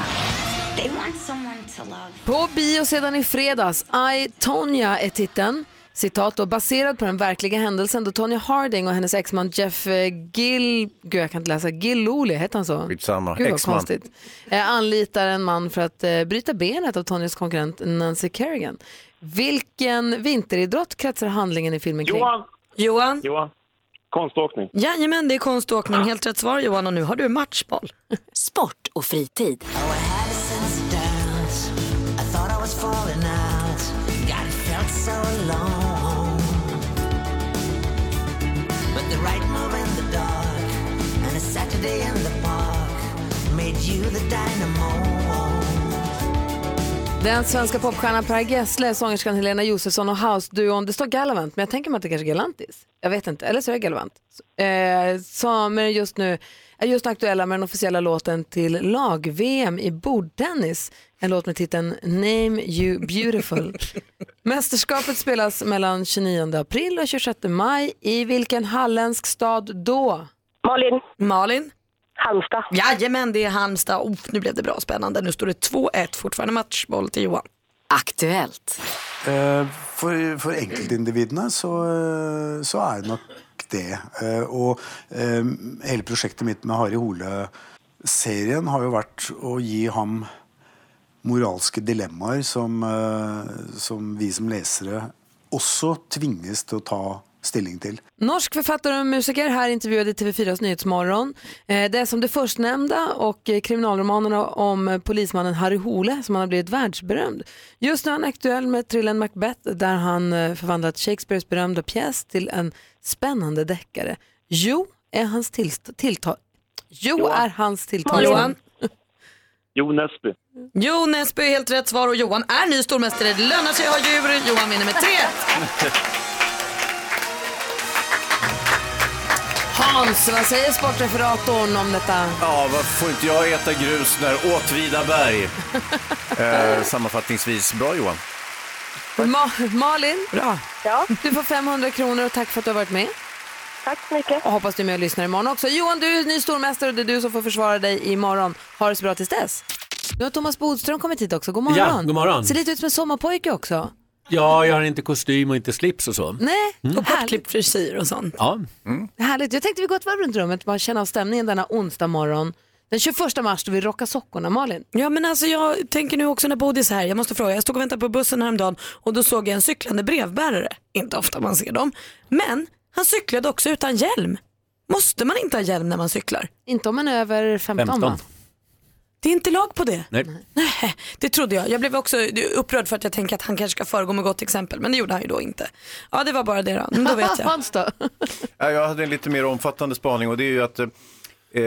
They want someone to love. På bio sedan i fredags, I, Tonya är titeln. Citat då, baserad på den verkliga händelsen då Tonya Harding och hennes exman Jeff eh, Gill, gud jag kan inte läsa, Gilloli, heter han så? Skitsamma, Gud vad exman. konstigt. Eh, anlitar en man för att eh, bryta benet av Tonyas konkurrent Nancy Kerrigan. Vilken vinteridrott kretsar handlingen i filmen kring? Johan. Johan? Johan. Konståkning. Jajamän, det är konståkning. Helt rätt svar Johan och nu har du matchboll. Sport och fritid. Thought I Den svenska popstjärnan Per Gessle, sångerskan Helena Josefsson och House-duon, det står Galavant, men jag tänker mig att det kanske är Galantis. Jag vet inte, eller så är det Galavant. Eh, som är just nu är just nu aktuella med den officiella låten till lag-VM i bordtennis. En låt med titeln Name You Beautiful. Mästerskapet spelas mellan 29 april och 26 maj. I vilken halländsk stad då? Malin. Malin? Halmstad. Jajamän, det är Halmstad. Oh, nu blev det bra spännande. Nu står det 2-1, fortfarande matchboll till Johan. Aktuellt. Eh, For, for enkeltindividene så, eh, så er det nok det. Eh, Og eh, hele prosjektet mitt med Harry Hole-serien har jo vært å gi ham moralske dilemmaer som, eh, som vi som lesere også tvinges til å ta stilling til. Norsk författare och musiker här intervjuade i TV4s Nyhetsmorgon. Eh, Det är som det förstnämnda och eh, kriminalromanerna om polismannen Harry Hole som han har blivit världsberömd. Just nu är han aktuell med thrillern Macbeth där han eh, förvandlat Shakespeares berömda pjäs till en spännande deckare. Jo är hans tilltal... Jo är hans tilltal. Johan. Jo Nesby. Jo Nesby är helt rätt svar och Johan är ny stormästare. Det lönar sig att ha djur. Johan vinner med 3 Hans, vad säger sportreferatorn om detta? Ja, vad får inte jag äta grus när Åtvidaberg? eh, sammanfattningsvis, bra Johan. Ma- Malin, Bra. Ja. du får 500 kronor och tack för att du har varit med. Tack så mycket. Och hoppas du är med och lyssnar imorgon också. Johan, du är ny stormästare och det är du som får försvara dig imorgon. Ha det så bra tills dess. Nu har Thomas Bodström kommit hit också. God morgon. Ja, god morgon. Ser lite ut som en sommarpojke också. Ja, jag har inte kostym och inte slips och så. Nej, Mm. och kortklippt frisyr och sånt. Ja. Härligt. Jag tänkte vi går ett varv runt rummet bara känna av stämningen denna onsdag morgon. Den 21 mars då vi rockar sockorna, Malin. Ja men alltså jag tänker nu också när Bodis är här, jag måste fråga, jag stod och väntade på bussen häromdagen och då såg jag en cyklande brevbärare. Inte ofta man ser dem. Men han cyklade också utan hjälm. Måste man inte ha hjälm när man cyklar? Inte om man är över 15, va? Det är inte lag på det. Nej. Nej, det trodde jag. Jag blev också upprörd för att jag tänker att han kanske ska föregå med gott exempel, men det gjorde han ju då inte. Ja, det var bara det då. Men då vet jag. Hans då? Ja, Jag hade en lite mer omfattande spaning och det är ju att eh, eh,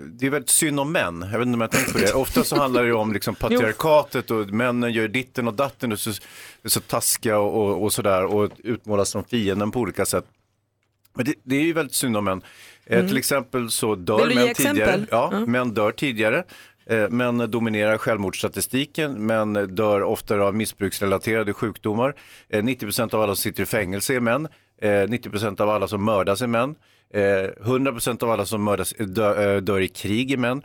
det är väldigt synd om män. Jag vet inte om jag tänkt på det. Ofta så handlar det ju om liksom patriarkatet och männen gör ditten och datten och så, så taskiga och, och, och sådär och utmålas som fienden på olika sätt. Men det, det är ju väldigt synd om män. Eh, Mm. Till exempel så dör män exempel? tidigare. Ja, Mm. Män dör tidigare. Eh, Män dominerar självmordsstatistiken, män dör oftare av missbruksrelaterade sjukdomar. Eh, 90% av alla som sitter i fängelse är män. Eh, 90% av alla som mördas är män. Eh, 100% av alla som mördas, dö, eh, dör i krig är män.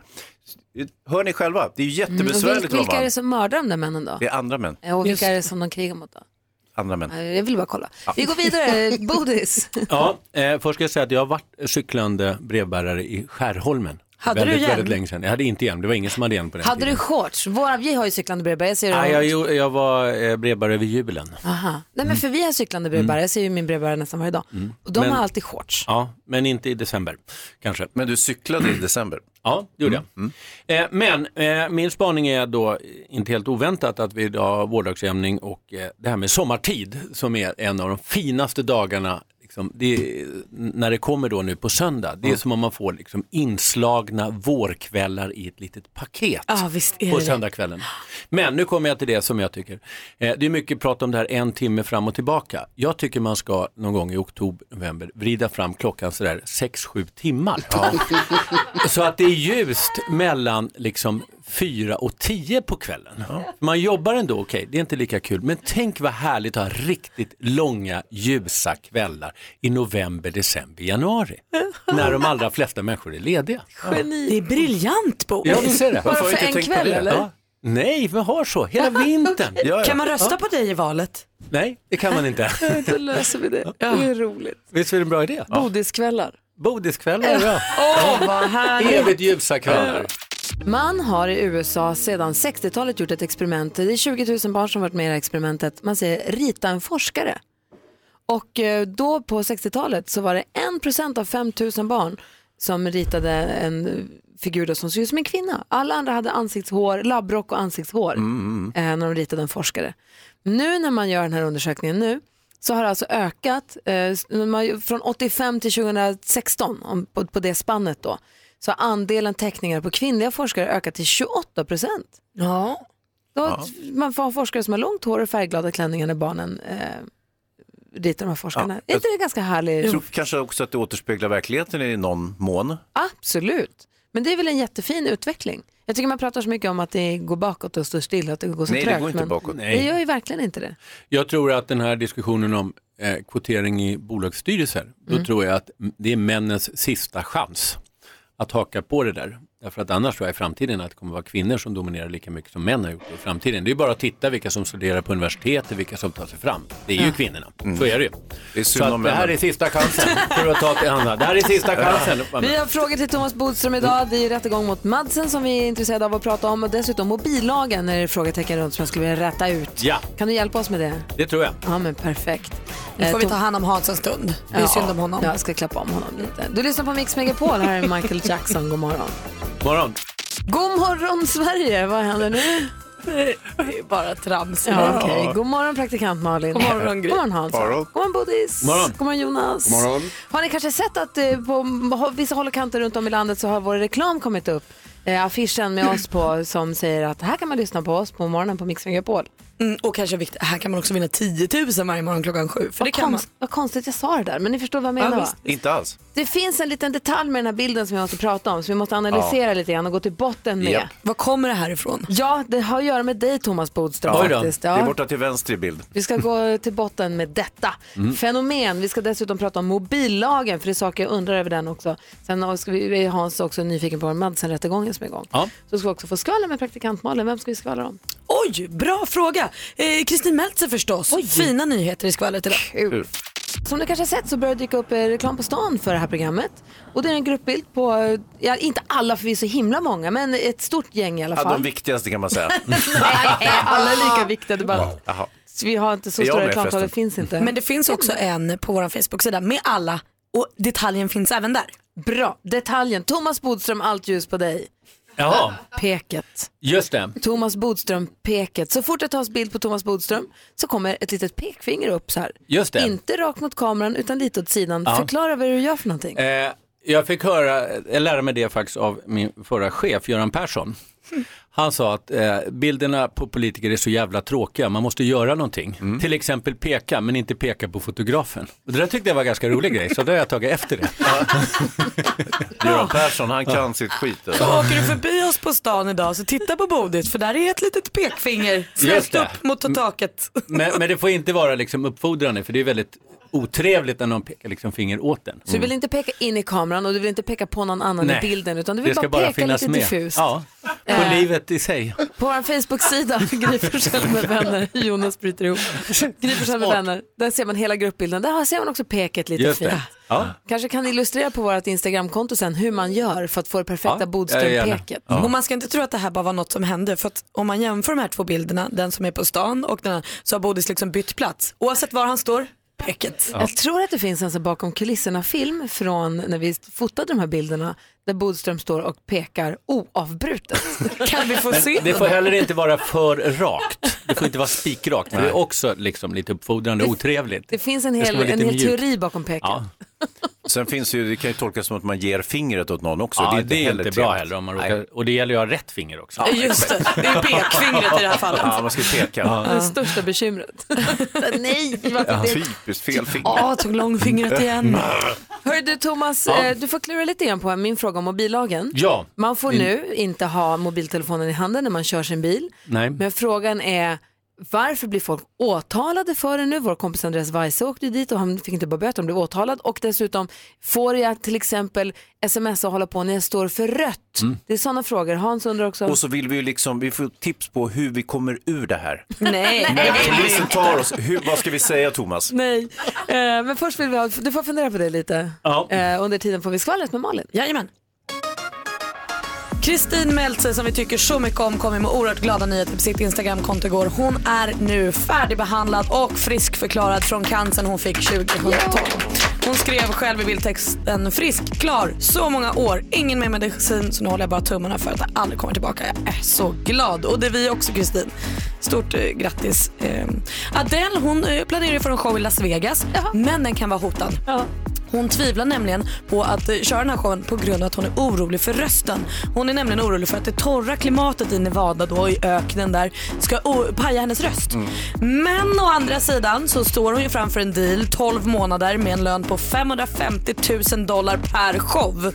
Hör ni själva? Det är ju Mm, och jättebesvärligt vara vilka är det som mördar de där männen då? Det är andra män. Ja, Och vilka är det som de krigar mot då? Andra män. Jag vill bara kolla. Vi går vidare. Bodis. Ja, eh, först ska jag säga att jag har varit cyklande brevbärare i Skärholmen. Hade väldigt, du hjälm? väldigt länge sedan. Jag hade inte hjälm, det var ingen som hade hjälm på den Hade tiden. du shorts? Våra, vi har ju cyklande brevbärare. Jag ser Nej, jag, jo- jag var eh, brevbärare över julen. Aha. Nej, men för vi har cyklande brevbärare. Jag ser ju min brevbärare nästan varje dag. Och de Men- har alltid shorts. Ja, men inte i december kanske. Men du cyklade i december? Ja, det gjorde Mm. jag. Eh, men eh, min spaning är då eh, inte helt oväntat att vi idag har vårdagsjämning och eh, det här med sommartid som är en av de finaste dagarna Liksom, det, är- när det kommer då nu på söndag, det är som om man får liksom inslagna vårkvällar i ett litet paket Ja, är på söndagskvällen. Men nu kommer jag till det som jag tycker. Eh, det är mycket prat om det här en timme fram och tillbaka. Jag tycker man ska någon gång i oktober, november vrida fram klockan sådär 6-7 timmar. Så att det är ljust mellan liksom 4 och 10 på kvällen. Man jobbar ändå okej, det är inte lika kul. Men tänk vad härligt att ha riktigt långa ljusa kvällar i november, december, januari. när de allra flesta människor är lediga. Geni. Det är briljant Bo. Ja, visst är det. Bara för en kväll det? eller? Ja. Nej, vi har så hela vintern. Kan man rösta på dig i valet? Nej, det kan man inte. Då löser vi det. Det är roligt. Visst är det en bra idé? Bodiskvällar. Bodiskvällar, ja. Åh, vad härligt. Evigt ljusa kvällar. Man har i USA sedan 60-talet gjort ett experiment. Det är 20 000 barn som varit med i det här experimentet. Man säger rita en forskare. Och eh, då på 60-talet så var det 1% av 5 000 barn som ritade en figur då som såg ut som en kvinna. Alla andra hade ansiktshår, labbrock och ansiktshår Mm, eh, när de ritade en forskare. Nu när man gör den här undersökningen nu så har det alltså ökat eh, från 85 till 2016 om, på, på det spannet då så har andelen teckningar på kvinnliga forskare ökat till 28 procent. Ja. Då, Ja. Man får ha forskare som har långt hår och färgglada klänningar när barnen eh, ritar de här forskarna. Ja, är inte det ganska härligt? Jag tror kanske också att det återspeglar verkligheten i någon mån. Absolut. Men det är väl en jättefin utveckling. Jag tycker man pratar så mycket om att det går bakåt och står still, att det går så Nej, det trögt. går inte men bakåt. Det Nej. gör ju verkligen inte det. Jag tror att den här diskussionen om eh, kvotering i bolagsstyrelser, då Mm. tror jag att det är männens sista chans att haka på det där. Därför att annars tror jag i framtiden att det kommer vara kvinnor som dominerar lika mycket som män har gjort i framtiden. Det är bara att titta vilka som studerar på universitetet, vilka som tar sig fram. Det är ju kvinnorna, Mm. så är det ju. Det är så att om det här är sista chansen för att ta till andra. Det här är sista chansen. Vi har frågor till Thomas Bodström idag. Det är rättegång mot Madsen som vi är intresserade av att prata om och dessutom mobillagen är det frågetecken runt som jag skulle vilja rätta ut. Ja, Kan du hjälpa oss med det? det tror jag. Ja men perfekt. Nu får Eh, vi ta hand om Hans en stund. Det är Ja. synd om honom. Ja, jag ska klappa om honom lite. Du lyssnar på Mix Megapol. Här är Michael Jackson. God morgon. Morgon. God morgon Sverige. Vad händer nu? Det är bara trams. Ja, okej. God morgon praktikant Malin. God morgon, Gry. God morgon Hans. God morgon Bodis. God morgon. God morgon Jonas. God morgon. Har ni kanske sett att eh, på vissa håll och kanter runt om i landet så har vår reklam kommit upp? Eh, affischen med oss på som säger att här kan man lyssna på oss på morgonen på Mix Megapol. Mm, och kanske viktigt, här kan man också vinna 10 000 varje morgon klockan sju. För Vad, det kan man. konst, vad konstigt jag sa det där, men ni förstår vad jag menar Ja, va? Inte alls. Det finns en liten detalj med den här bilden som vi måste prata om, som vi måste analysera lite grann och gå till botten med. Japp. Var kommer det här ifrån? Ja, det har att göra med dig Thomas Bodström Oj då. faktiskt. Det är Ja. borta till vänster i bild. Vi ska gå till botten med detta Mm. fenomen. Vi ska dessutom prata om mobillagen, för det är saker jag undrar över den också. Sen ska vi, Hans också nyfiken på Madsen-rättegången som är igång. Ja. Så ska vi också få skvallra med praktikant Malin. Vem ska vi skvallra om? Oj, bra fråga. Eh, Kristin Meltzer förstås. Fina nyheter i skvallret idag. Kul. Som du kanske har sett så börjar det dyka upp eh, reklam på stan för det här programmet. Och det är en gruppbild på, eh, ja, inte alla för vi är så himla många, men ett stort gäng i alla Ja, fall. de viktigaste kan man säga. Nej, alla är lika viktiga. Det bara, Jaha. vi har inte så stora reklamtavlor, det finns inte. Men det finns också en på vår Facebook-sida med alla och detaljen finns även där. Bra, detaljen. Thomas Bodström, allt ljus på dig. Jaha, Peket. just det. Thomas Bodström, peket. Så fort det tas bild på Thomas Bodström så kommer ett litet pekfinger upp så här. Just det. Inte rakt mot kameran utan lite åt sidan. Ja. Förklara vad du gör för någonting. Eh, jag fick höra, jag lärde mig det faktiskt av min förra chef Göran Persson. Han sa att eh, bilderna på politiker är så jävla tråkiga, man måste göra någonting. Mm. Till exempel peka, men inte peka på fotografen. Och det där tyckte jag var en ganska rolig grej, så det har jag tagit efter det. Göran Persson, han kan sitt skit. Så åker du förbi oss på stan idag så titta på bordet för där är ett litet pekfinger det. upp mot taket. Men, men det får inte vara liksom uppfordrande, för det är väldigt otrevligt när någon pekar liksom finger åt den. Så du vill inte peka in i kameran och du vill inte peka på någon annan Nej. i bilden utan du vill det ska bara bara peka finnas lite med. diffust. Ja, på Eh. livet i sig. På vår Facebook-sida, Gry Forssell med vänner, Jonas bryter ihop. Gry Forssell med vänner, där ser man hela gruppbilden. Där ser man också peket lite Just fint. det. Ja. Kanske kan illustrera på vårt Instagramkonto sen hur man gör för att få det perfekta Ja, Bodström-peket. ja, Och man ska inte tro att det här bara var något som hände för att om man jämför de här två bilderna, den som är på stan och den här, så har Bodis liksom bytt plats. Oavsett var han står, peket. Jag tror att det finns en så bakom kulisserna-film från när vi fotade de här bilderna där Bodström står och pekar oavbrutet. Kan vi få se Det får heller inte vara för rakt. Det får inte vara spikrakt, för det är också liksom lite uppfordrande och otrevligt. Det finns en hel, en hel teori bakom peket. Ja, Sen finns ju, det kan ju tolkas som att man ger fingret åt någon också. ja det är det inte är heller inte bra heller. Om man råkar, och det gäller ju att ha rätt finger också. Ja, Just det, det är pekfingret i det här fallet. Ja, man ska ju peka. Det största bekymret. Nej, varför Ja, det? typiskt fel finger. Ja, tog långfingret igen. Hör du Thomas, Ja. eh, du får klura lite grann på min fråga om mobillagen. Ja. Man får Min- nu inte ha mobiltelefonen i handen när man kör sin bil. Nej. Men frågan är varför blir folk åtalade för det nu? Vår kompis Andreas Weise åkte dit och han fick inte bara böter, han blev åtalad. Och dessutom, får jag till exempel sms och hålla på när jag står för rött? Mm. Det är sådana frågor. Hans undrar också. Och så vill vi ju liksom, vi får tips på hur vi kommer ur det här. Nej, När polisen tar oss, hur, vad ska vi säga Thomas? nej. Eh, men först vill vi ha, du får fundera på det lite. Ja. Eh, under tiden får vi skvallret med Malin. Jajamän. Kristin Meltzer som vi tycker så mycket om kom med oerhört glada nyheter på sitt Instagramkonto igår. Hon är nu färdigbehandlad och friskförklarad från cancern hon fick 2012. Hon skrev själv i bildtexten frisk, klar, så många år, ingen mer medicin så nu håller jag bara tummarna för att det aldrig kommer tillbaka. Jag är så glad och det är vi också Kristin. Stort eh, grattis. Eh, Adele hon eh, planerar ju för en show i Las Vegas men den kan vara hotad. Hon tvivlar nämligen på att eh, köra den här showen på grund av att hon är orolig för rösten. Hon är nämligen orolig för att det torra klimatet i Nevada då i öknen där ska paja hennes röst. Men å andra sidan så står hon ju framför en deal 12 månader med en lön på 550 000 dollar per show.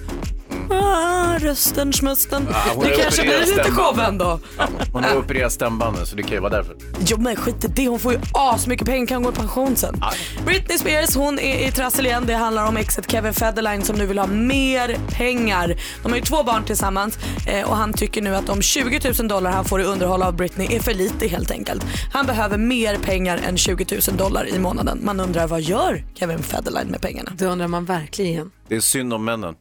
Ah, rösten, schmusten. Ja, hon det har kanske opererat blir lite stämbanden. show ändå. Ja, hon har opererat stämbanden så det kan ju vara därför. Jo men skit i det, hon får ju asmycket pengar, kan gå i pension sen. Britney Spears hon är i trassel igen. Det handlar om exet Kevin Federline som nu vill ha mer pengar. De har ju två barn tillsammans eh, och han tycker nu att de 20 000 dollar han får i underhåll av Britney är för lite helt enkelt. Han behöver mer pengar än 20 000 dollar i månaden. Man undrar vad gör Kevin Federline med pengarna? Det undrar man verkligen. Det är synd om männen.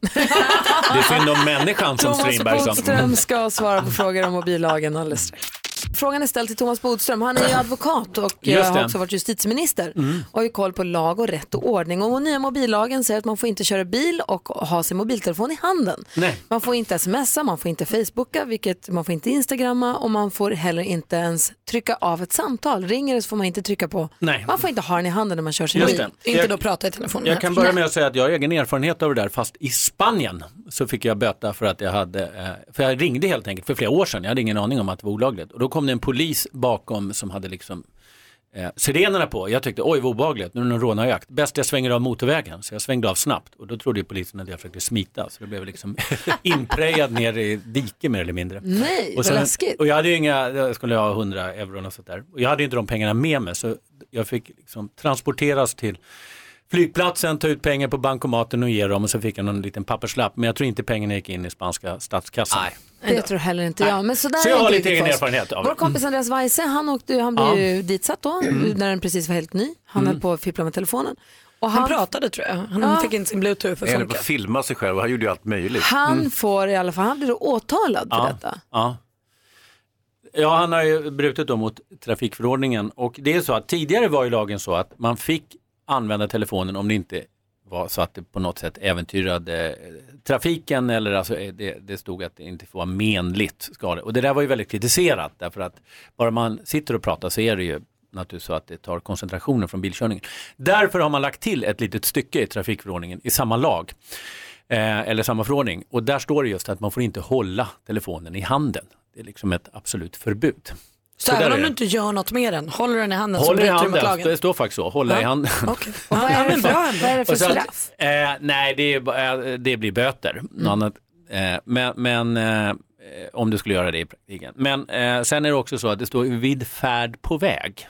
Det är synd om människan som Thomas Strindberg sa. Bodström ska svara på frågor om mobillagen alldeles strax. Frågan är ställd till Thomas Bodström. Han är ju advokat och eh, har också varit justitieminister Mm. och har ju koll på lag och rätt och ordning. Och nya mobillagen säger att man får inte köra bil och ha sin mobiltelefon i handen. Nej. Man får inte smsa, man får inte facebooka, vilket man får inte instagramma och man får heller inte ens trycka av ett samtal. Ringer det så får man inte trycka på. Nej. Man får inte ha den i handen när man kör sin Just bil. det. Inte Jag- då prata i telefon. Jag kan börja med att säga att jag har egen erfarenhet av det där, fast i Spanien så fick jag böta för att jag hade, eh, för jag ringde helt enkelt för flera år sedan, jag hade ingen aning om att det var olagligt. Och då kom det en polis bakom som hade liksom eh, sirenerna på. Jag tyckte oj vad obehagligt, nu är det någon rånarjakt. Bäst jag svänger av motorvägen, så jag svängde av snabbt. Och då trodde ju polisen att jag försökte smita, så det blev liksom inprejad ner i diket mer eller mindre. Nej, och, vad sen, läskigt. och jag hade ju inga, jag skulle ha 100 euro och sånt där. Och jag hade ju inte de pengarna med mig, så jag fick liksom transporteras till flygplatsen, ta ut pengar på bankomaten och ge dem och så fick jag någon liten papperslapp. Men jag tror inte pengarna gick in i spanska statskassan. Nej. Det tror heller inte jag. Men så jag har lite egen för erfarenhet av det. Vår kompis Andreas Weise, han, åkte, han blev Ja. ju ditsatt då, när den precis var helt ny. Han Mm. höll på att fippla med telefonen. Och Han pratade tror jag. Han Ja. fick inte sin bluetooth att Han funka. att filma sig själv och han gjorde ju allt möjligt. Han Mm. får i alla fall, han blir då åtalad för Ja. detta. Ja. ja, han har ju brutit då mot trafikförordningen och det är så att tidigare var ju lagen så att man fick använda telefonen om det inte var så att det på något sätt äventyrade eh, trafiken eller alltså eh, det, det stod att det inte får vara menligt skada. Och det där var ju väldigt kritiserat därför att bara man sitter och pratar så är det ju naturligtvis så att det tar koncentrationen från bilkörningen. Därför har man lagt till ett litet stycke i trafikförordningen i samma lag. Eh, eller samma förordning. Och där står det just att man får inte hålla telefonen i handen. Det är liksom ett absolut förbud. Så, där även om du inte gör något med den, håller den i handen så Håller i bryter du mot lagen? det står faktiskt så, hålla Ja. i handen. Okej. Och vad är det för, bra vad är det för straff? Eh, nej, det, är, eh, det blir böter. Något annat. Eh, men men eh, om du skulle göra det i praktiken. Men eh, sen är det också så att det står vid färd på väg.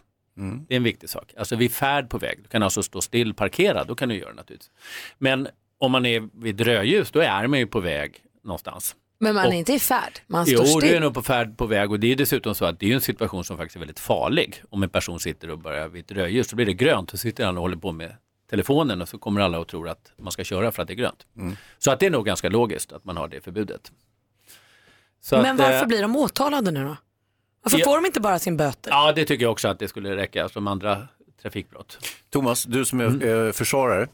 Det är en viktig sak. Alltså vid färd på väg. Du kan alltså stå still parkerad, då kan du göra det naturligtvis. Men om man är vid rödljus, då är man ju på väg någonstans. Men man Och- är inte i färd, man står Jo, du är still. nog på färd på väg och det är dessutom så att det är en situation som faktiskt är väldigt farlig. Om en person sitter och börjar vid ett rödljus så blir det grönt och sitter han och håller på med telefonen och så kommer alla att tro att man ska köra för att det är grönt. Så att det är nog ganska logiskt att man har det förbudet. Så Men att, varför eh, blir de åtalade nu då? Varför Ja. får de inte bara sin böter? Ja, det tycker jag också att det skulle räcka som andra trafikbrott. Thomas, du som är Mm. försvarare,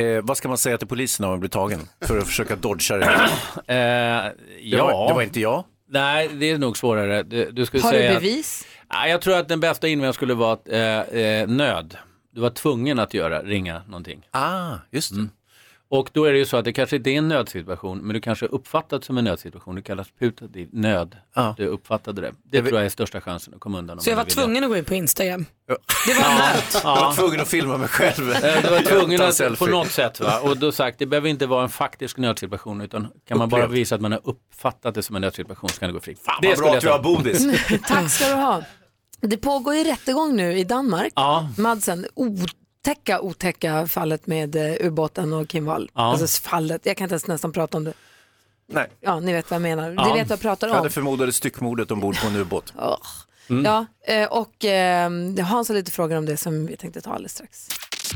eh, vad ska man säga till polisen när man blir tagen för att försöka dodga det? Eh, Det, ja. var, det var inte jag. Nej, det är nog svårare. Du, du skulle Har säga du att- bevis? Nej, jag tror att den bästa invändningen skulle vara att, eh, eh, nöd. Du var tvungen att göra, ringa någonting. Ah, just det. Och då är det ju så att det kanske inte är en nödsituation, men du kanske uppfattat som en nödsituation. Det kallas putativ nöd. Du uppfattade det. Det tror jag är största chansen att komma undan. Så jag var tvungen att gå in på Instagram? Det var nöd. Jag var tvungen att filma mig själv. Eh, Du var tvungen att på något sätt va? och då sagt det behöver inte vara en faktisk nödsituation utan kan man bara visa att man har uppfattat det som en nödsituation så kan det gå fritt. Fan, det vad bra att jag har bodis. Tack ska du ha. Det pågår ju rättegång nu i Danmark. Ja. Madsen, otäcka, otäcka fallet med eh, ubåten och Kim Wall. Ja. Alltså fallet, jag kan inte ens nästan prata om det. Nej. Ja, ni vet vad jag menar. Ja. Ni vet vad jag pratar Ja, om. det förmodade styckmordet ombord på en ubåt. Åh. Ja, eh, och eh, Hans har lite frågor om det som vi tänkte ta alldeles strax.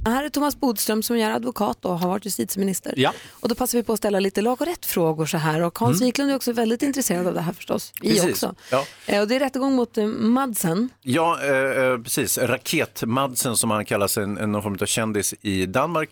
Här är Thomas Bodström som är advokat och har varit justitieminister. Ja. Och då passar vi på att ställa lite lag och rätt-frågor så här. Och Hans Mm. Wiklund är också väldigt intresserad av det här förstås. Vi också. Ja. Eh, och det är rättegång mot eh, Madsen. Ja, eh, eh, precis. Raketmadsen som han kallas, en, en någon form av kändis i Danmark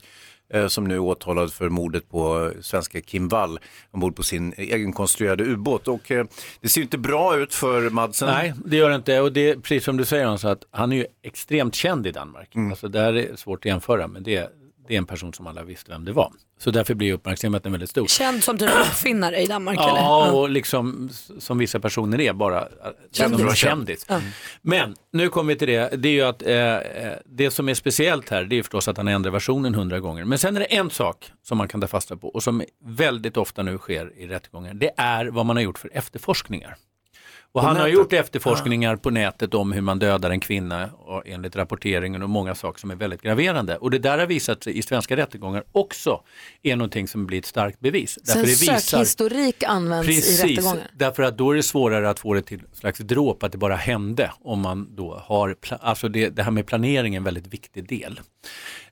som nu är åtalad för mordet på eh, svenska Kim Wall ombord på sin egenkonstruerade ubåt. Och eh, det ser inte bra ut för Madsen. Nej, det gör det inte. Och det är precis som du säger Hans, att han är ju extremt känd i Danmark. Alltså, det här är svårt att jämföra, men det, det är en person som alla visste vem det var. Så därför blir uppmärksamheten väldigt stor. Känd som typ uppfinnare i Danmark eller? Ja, och liksom som vissa personer är, bara äh, Kändis. kändis. Ja. Men nu kommer vi till det, det är ju att eh, eh, det som är speciellt här, det är förstås att han ändrar versionen hundra gånger. Men sen är det en sak som man kan ta fasta på och som väldigt ofta nu sker i rättegångar, det är vad man har gjort för efterforskningar. Och han har nätet? gjort efterforskningar på nätet om hur man dödar en kvinna och enligt rapporteringen och många saker som är väldigt graverande. Och det där har visat sig i svenska rättegångar också är någonting som blir ett starkt bevis. Så en sökhistorik används i Precis, rättegångar. därför att då är det svårare att få det till slags dråp att det bara hände om man då har, alltså det, det här med planering är en väldigt viktig del.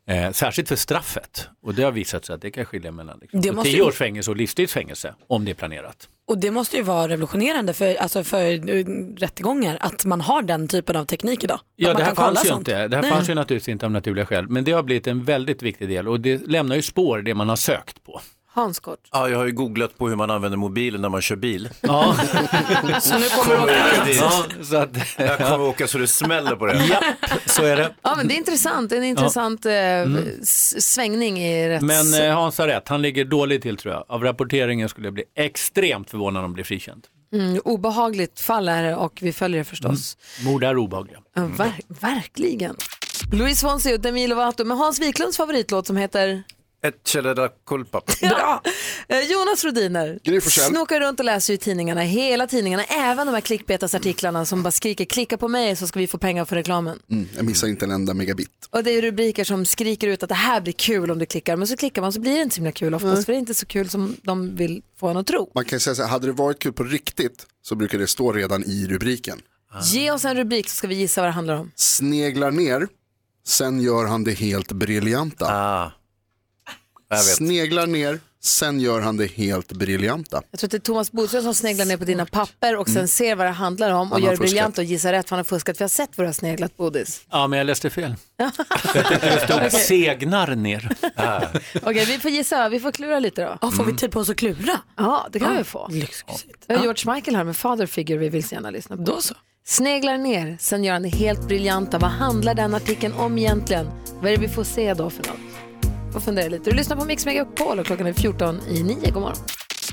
Eh, särskilt för straffet och det har visat sig att det kan skilja mellan liksom, måste 10 ju- års fängelse och livstidsfängelse om det är planerat. Och det måste ju vara revolutionerande för, alltså för eh, rättegångar att man har den typen av teknik idag. Ja, det här fanns ju sånt. inte. Det här Nej. fanns ju naturligtvis inte av naturliga skäl, men det har blivit en väldigt viktig del och det lämnar ju spår det man har sökt på. Hans kort. Ja, jag har ju googlat på hur man använder mobilen när man kör bil. Ja. Så nu kommer du åka dit. Ja, så att, Jag kommer åka så det smäller på det. ja, så är det. Ja, men det är intressant. En intressant eh, s- svängning i rätts... Men eh, Hans har rätt, han ligger dåligt till tror jag. Av rapporteringen skulle jag bli extremt förvånad om han blir frikänd. mm, obehagligt fall är det och vi följer det förstås. Mord är obehagliga. Ja, ver- verkligen. Louise Fonsi och Demi Lovato med Hans Wiklunds favoritlåt som heter Ett Celeda Culpa. Bra! Eh, Jonas Rodiner Gry Forssell. snokar runt och läser ju tidningarna, hela tidningarna, även de här klickbetasartiklarna som bara skriker klicka på mig så ska vi få pengar för reklamen. Mm, jag missar inte en enda megabit. Och det är rubriker som skriker ut att det här blir kul om du klickar, men så klickar man så blir det inte så himla kul oftast, för det är inte så kul som de vill få en att tro. Man kan ju säga så här, hade det varit kul på riktigt så brukar det stå redan i rubriken. Ge oss en rubrik så ska vi gissa vad det handlar om. Sneglar ner, sen gör han det helt briljanta. Ah. Jag vet. Sneglar ner, sen gör han det helt briljanta. Jag tror att det är Thomas Bodström som sneglar ner på dina papper och sen ser vad det handlar om och Han har gör det fuskat. briljant och gissar rätt för han har fuskat. För jag har sett vad du har sneglat Bodis. Ja, men jag läste fel. det stod segnar ner. Okej, vi får gissa, vi får klura lite då. Ja, får vi tid på oss att klura? Ja, det kan vi få. Lyxigt. Vi har George Michael här med Father Figure vi vill så gärna lyssna på. Då så. Sneglar ner, sen gör han det helt briljanta. Vad handlar den artikeln om egentligen? Vad är det vi får se då för något? Får fundera lite. Du lyssnar på Mix Megapol och klockan är 14 i 9. God morgon.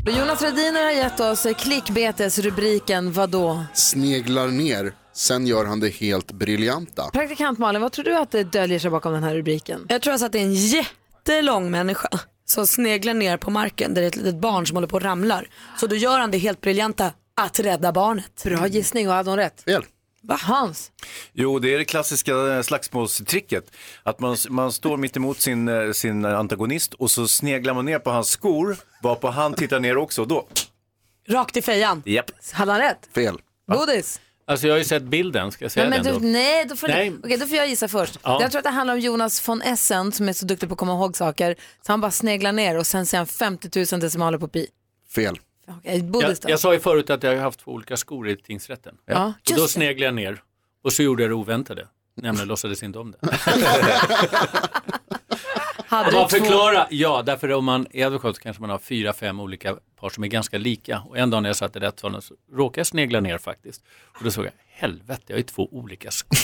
Och Jonas Rediner har gett oss klickbetesrubriken Vadå? Sneglar ner, sen gör han det helt briljanta. Praktikant Malin, vad tror du att det döljer sig bakom den här rubriken? Jag tror alltså att det är en jättelång människa som sneglar ner på marken där det är ett litet barn som håller på och ramlar. Så då gör han det helt briljanta att rädda barnet. Bra gissning och hade hon rätt? Fel. Va? Hans? Jo, det är det klassiska eh, slagsmålstricket. Att man, man står mitt emot sin, eh, sin antagonist och så sneglar man ner på hans skor, varpå han tittar ner också och då, Rakt i fejan. japp. Hade han rätt? Fel. Bodis? Alltså jag har ju sett bilden, ska jag säga Nej, men den du, då? nej, då får, Nej. Du, okej, då får jag gissa först. Ja. Jag tror att det handlar om Jonas von Essen som är så duktig på att komma ihåg saker. Så han bara sneglar ner och sen ser han 50 000 decimaler på pi. Fel. Bodis Jag, jag sa ju förut att jag har haft två olika skor i tingsrätten. Ja, och då sneglade jag ner och så gjorde jag det oväntade. Nämligen låtsades inte om det. Hade Bara du två... förklara, ja, därför om man är advokat så kanske man har fyra, fem olika par som är ganska lika. Och en dag när jag satt i rättssalen så råkade jag snegla ner faktiskt. Och då såg jag, helvete, jag har ju två olika skor.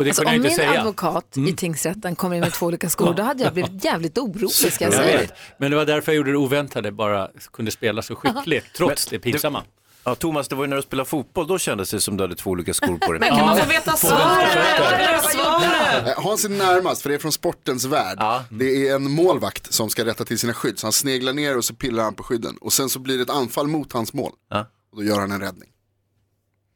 Och det Alltså, kunde jag om inte min säga. advokat i tingsrätten kommer in med två olika skor, då hade jag blivit jävligt orolig ska jag säga. Men det var därför jag gjorde det oväntade, bara kunde spela så skickligt, trots det pinsamma. Ja, Thomas, det var ju när du spelade fotboll, då kändes det som du hade två olika skor på dig. Men kan man få veta svaret? Hans är närmast, för det är från sportens värld. Det är en målvakt som ska rätta till sina skydd. Så han sneglar ner och så pillar han på skydden. Och sen så blir det ett anfall mot hans mål. Ja. Och då gör han en räddning.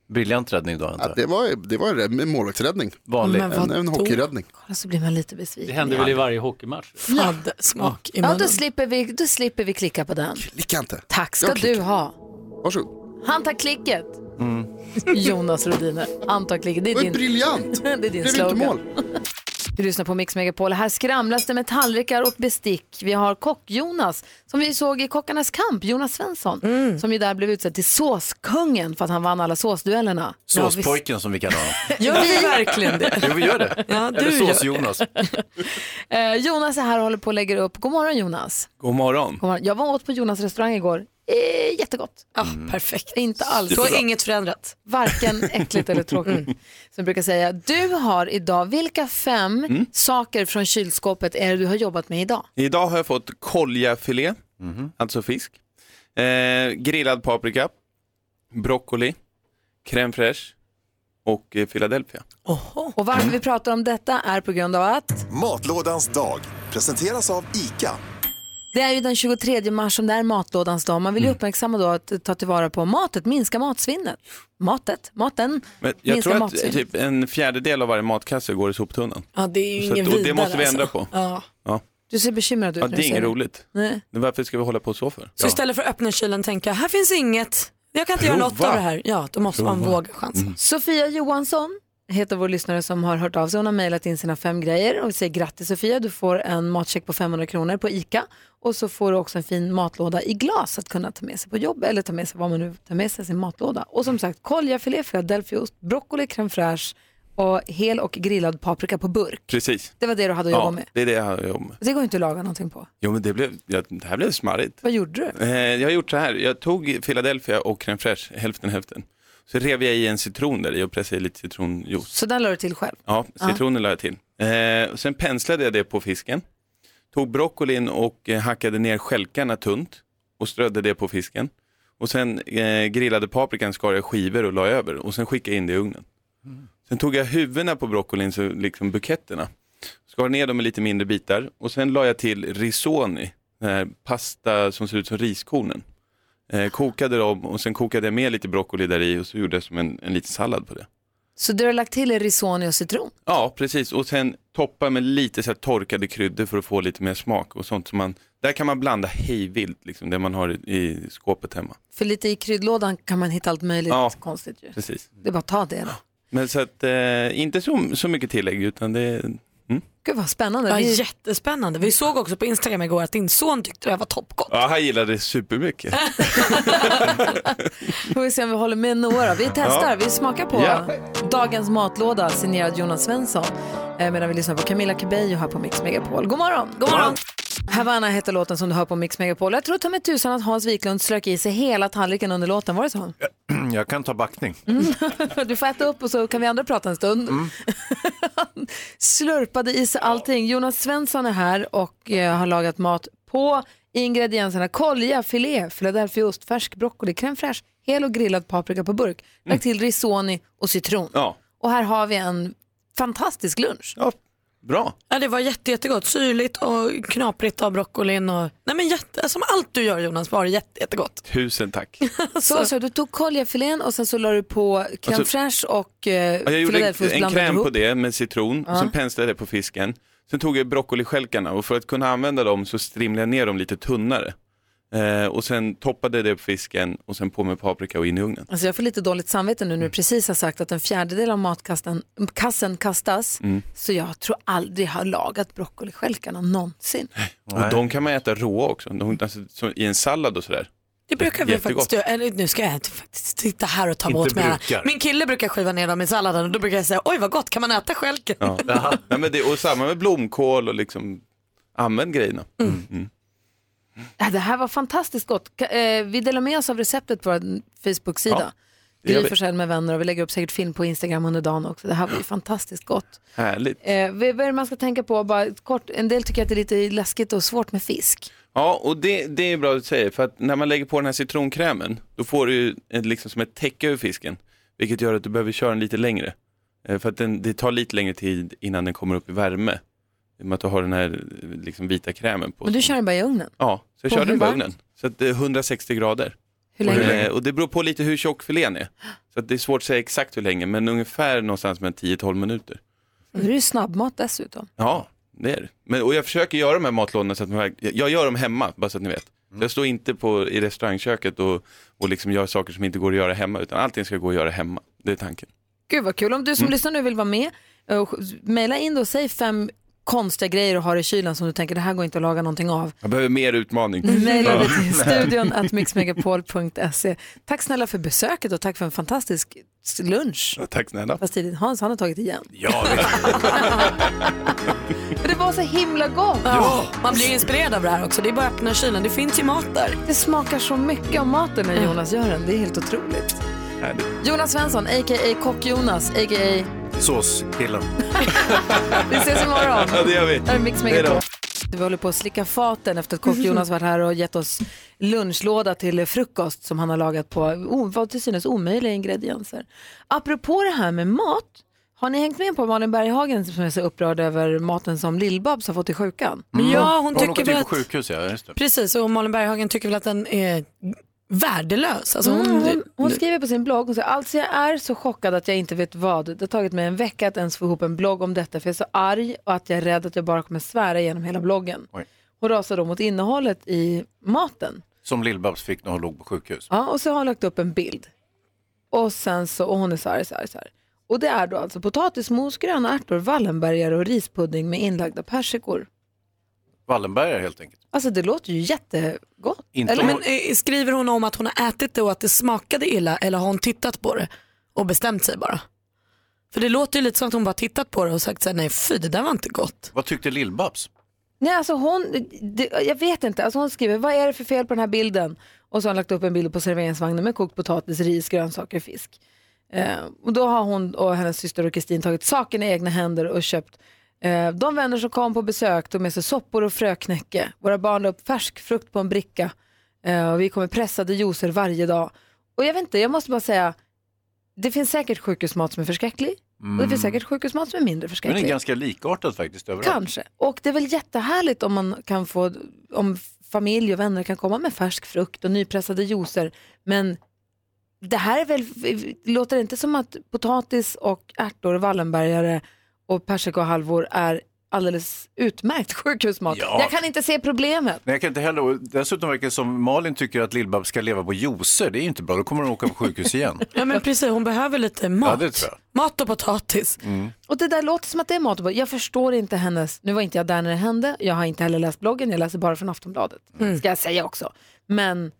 Briljant räddning då, antar Ja, jag. det, var, det var en rädd- en målvaktsräddning. Vanlig. En, en hockeyräddning. Kolla så blir man lite besviken. Det händer väl i varje hockeymatch? Fadde smak i Ja, munnen. då slipper, vi, då slipper vi klicka på den. Klicka inte. Tack ska du ha. Varsågod. Han tar klicket. Mm. Jonas Rodiner. Han tar klicket. Det Det är din, briljant. det är din Blev inte slogan. mål. Du lyssnar på Mix Megapol. Här skramlas det med tallrikar och bestick. Vi har kock-Jonas, som vi såg i Kockarnas kamp, Jonas Svensson, Mm. som ju där blev utsedd till såskungen för att han vann alla såsduellerna. Ja. Såspojken som vi kallar honom. Gör vi verkligen det? Jo, vi gör det. Ja, du Eller sås-Jonas. Eh, Jonas är här och håller på att lägga upp. God morgon Jonas. God morgon. God morgon. Jag var åt på Jonas restaurang igår. Eh, jättegott. Ja, perfekt. Inte alls. Så har inget förändrat. Varken äckligt eller tråkigt. Som jag brukar säga. Du har idag, vilka fem Mm. saker från kylskåpet är det du har jobbat med idag? Idag har jag fått koljafilé, alltså fisk, eh, grillad paprika, broccoli, crème fraîche och eh, Philadelphia. Och varför vi pratar om detta är på grund av att Matlådans dag presenteras av ICA. Det är ju den 23 mars som det är matlådans dag. Man vill ju Mm. uppmärksamma då att ta tillvara på matet, minska matsvinnet. Matet, maten, Men jag minska tror att matsvinnet. typ en fjärdedel av varje matkasse går i soptunnan. Ja, det är ju Så ingen och vidare. det måste vi ändra alltså. på. Ja. Ja. Du ser bekymrad ut Ja, när det du är säger inget roligt. Nej. Men Varför ska vi hålla på så för? Så istället för att öppna kylen och tänka, här finns inget, jag kan inte göra något Prova. av det här. Ja, då måste man Prova. våga chansen. Sofia Johansson heter vår lyssnare som har hört av sig. Hon har mejlat in sina fem grejer och vi säger grattis Sofia. Du får en matcheck på 500 kronor på ICA och så får du också en fin matlåda i glas att kunna ta med sig på jobb eller ta med sig vad man nu tar med sig sin matlåda. Och som sagt, koljafilé, philadelphiaost, broccoli, crème fraîche och hel och grillad paprika på burk. Precis. Det var det du hade att jobba Ja, med. det är det jag har jobbat med. Det går inte att laga någonting på. Jo, men det, blev, ja, det här blev smarrigt. Vad gjorde du? Eh, jag har gjort så här, jag tog Philadelphia och crème fraîche, hälften hälften. Så rev jag i en citron där i och pressade i lite citronjuice. Så den la du till själv? Ja, citronen la jag till. Eh, sen penslade jag det på fisken. Tog broccolin och eh, hackade ner stjälkarna tunt och strödde det på fisken. Och sen eh, grillade paprikan skar jag skivor och la över och sen skickade jag in det i ugnen. Sen tog jag huvudena på broccolin, så liksom buketterna. Skar ner dem i lite mindre bitar och sen la jag till risoni, den här pasta som ser ut som riskornen. Eh, kokade dem och sen kokade jag med lite broccoli där i och så gjorde jag som en, en liten sallad på det. Så du har lagt till risoni och citron? Ja, precis. Och sen toppa med lite så här torkade kryddor för att få lite mer smak och sånt som man, där kan man blanda hejvilt, liksom det man har i, i skåpet hemma. För lite i kryddlådan kan man hitta allt möjligt Ja. konstigt ju. Precis. Det är bara att ta det då. Men så att, eh, inte så, så mycket tillägg utan det, mm. Gud vad spännande. Ja, Vi- jättespännande. Vi såg också på Instagram igår att din son tyckte det här var toppgott. ja, han gillade det supermycket. Får vi se om vi håller med då. Vi testar, Ja. vi smakar på Ja. dagens matlåda signerad Jonas Svensson. Eh, medan vi lyssnar på Camilla Cabello här på Mix Megapol. God morgon! God morgon! Havana heter låten som du hör på Mix Megapol. Jag tror ta mig tusan att Hans Wiklund strök i sig hela tallriken under låten. Var det så? Jag kan ta backning. Du får äta upp och så kan vi andra prata en stund. Han slurpade i sig allting. Jonas Svensson är här och eh, har lagat mat på ingredienserna kolja, filé, philadelphiaost, färsk broccoli, crème fraîche, hel och grillad paprika på burk. Lagt till risoni och citron. Ja, Och här har vi en fantastisk lunch. ja bra. Ja, det var jätte, jättegott. Syrligt och knaprigt av broccolin. Och... Nej, men jätte... Som allt du gör Jonas var det jätte, jättegott. Tusen tack. Så, så du tog koljafilén och sen så la du på crème Alltså- fraîche och eh, Ja, jag gjorde en blandade kräm på det med citron och sen penslade jag det på fisken. Sen tog jag broccolistjälkarna och för att kunna använda dem så strimlade jag ner dem lite tunnare. Eh, och sen toppade det på fisken och sen på med paprika och in i ugnen. Alltså jag får lite dåligt samvete nu när Mm. du precis har sagt att en fjärdedel av matkassen kassen kastas. Mm. Så jag tror aldrig jag har lagat broccolistjälkarna någonsin. Och de kan man äta råa också, de, alltså, så, i en sallad och sådär. Det brukar vi faktiskt göra. Eller, nu ska jag faktiskt sitta här och ta Inte åt mig. brukar. Min kille brukar skiva ner dem i salladen och då brukar jag säga oj vad gott, kan man äta stjälken? Ja. Nej, men det, och samma med blomkål och liksom, använd grejerna. Mm. Ja, Det här var fantastiskt gott. Eh, Vi delar med oss av receptet på vår Facebook-sida. Ja, Gry. Forssell med vänner och vi lägger upp säkert film på Instagram under dagen också. Det här var ju fantastiskt gott. Härligt. Eh, vad är det man ska tänka på? Bara kort, en del tycker att det är lite läskigt och svårt med fisk. Ja, och det, det är bra att du säger, för att när man lägger på den här citronkrämen, då får du ju ett, liksom som ett täcke över fisken, vilket gör att du behöver köra den lite längre. Eh, För att den, det tar lite längre tid innan den kommer upp i värme. I och med att du har den här liksom, vita krämen på. Men du kör den bara i ugnen? Ja, så jag På kör den på varmt? ugnen. Så att det är 160 grader. Hur länge? Eh, Och det beror på lite hur tjock filén är. Så att det är svårt att säga exakt hur länge, men ungefär någonstans med 10-12 minuter. Nu är det ju snabbmat dessutom. Ja, det är det. Men, och jag försöker göra de här matlådorna så att man, jag gör dem hemma, bara så att ni vet. Så jag står inte på, i restaurangköket och, och liksom gör saker som inte går att göra hemma, utan allting ska gå att göra hemma. Det är tanken. Gud vad kul. Om du som Mm. lyssnar nu vill vara med, och mejla in då och säg fem konstiga grejer du har i kylen som du tänker det här går inte att laga någonting av. Jag behöver mer utmaning. Mejla det Ja. till studion at mixmegapol.se. Tack snälla för besöket och tack för en fantastisk lunch. Ja, Tack snälla. Fast tidigt. Hans han har tagit igen. Ja, Men det var så himla gott. Ja, man blir inspirerad av det här också. Det är bara att öppna kylen, det finns ju mat där. Det smakar så mycket av maten när Jonas gör den. Det är helt otroligt. Härligt. Jonas Svensson, a.k.a. Kock-Jonas, a.k.a. Såskillen. Vi ses imorgon. Ja, det gör vi. Här är Mix Megapol. Vi håller på att slicka faten efter att Kock-Jonas varit här och gett oss lunchlåda till frukost som han har lagat på oh, vad till synes omöjliga ingredienser. Apropå det här med mat, har ni hängt med på Malin Berghagen som är så upprörd över maten som Lill-Babs har fått i sjukan? Ja, hon Hon tycker väl in att... på sjukhus, ja. Just det. Precis, och Malin Berghagen tycker väl att den är värdelös. Alltså hon, Mm, hon, hon skriver på sin blogg, hon säger alltså jag är så chockad att jag inte vet vad. Det har tagit mig en vecka att ens få ihop en blogg om detta för jag är så arg och att jag är rädd att jag bara kommer svära genom hela bloggen. Oj. Hon rasar då mot innehållet i maten. Som Lill-Babs fick när hon låg på sjukhus. Ja, och så har hon lagt upp en bild. Och sen så, och hon är så här, så här, så här. Och det är då alltså potatismos, gröna ärtor, Wallenbergare och rispudding med inlagda persikor. Wallenbergare helt enkelt. Alltså det låter ju jättegott. Inte Eller, men eh, skriver hon om att hon har ätit det och att det smakade illa eller har hon tittat på det och bestämt sig bara? För det låter ju lite som att hon bara tittat på det och sagt så här, nej fy det där var inte gott. Vad tyckte Lill-Babs? Nej, alltså hon, det, jag vet inte. Alltså hon skriver, vad är det för fel på den här bilden? Och så har hon lagt upp en bild på serveringsvagnen med kokt potatis, ris, grönsaker och fisk. Eh, och då har hon och hennes syster och Kristin tagit saken i egna händer och köpt de vänner som kom på besök tog med sig soppor och fröknäcke. Våra barn la upp färsk frukt på en bricka. Eh, och vi kommer pressade juicer varje dag. Och jag vet inte, jag måste bara säga, det finns säkert sjukhusmat som är förskräcklig. Och det finns säkert sjukhusmat som är mindre Men förskräcklig. det är ganska likartat faktiskt överallt. Kanske. Och det är väl jättehärligt om man kan få, om familj och vänner kan komma med färsk frukt och nypressade juicer. Men det här är väl, låter det inte som att potatis och ärtor, wallenbergare och persikohalvor är alldeles utmärkt sjukhusmat. Ja. Jag kan inte se problemet. Nej, jag kan inte heller. Dessutom verkar det som Malin tycker att Lill-Babs ska leva på juicer. Det är inte bra, då kommer hon åka på sjukhus igen. Ja men precis, hon behöver lite mat. Ja. Mat och potatis. Mm. Och det där låter som att det är mat och Jag förstår inte hennes, nu var inte jag där när det hände, jag har inte heller läst bloggen, jag läser bara från Aftonbladet. Ska jag säga också. Men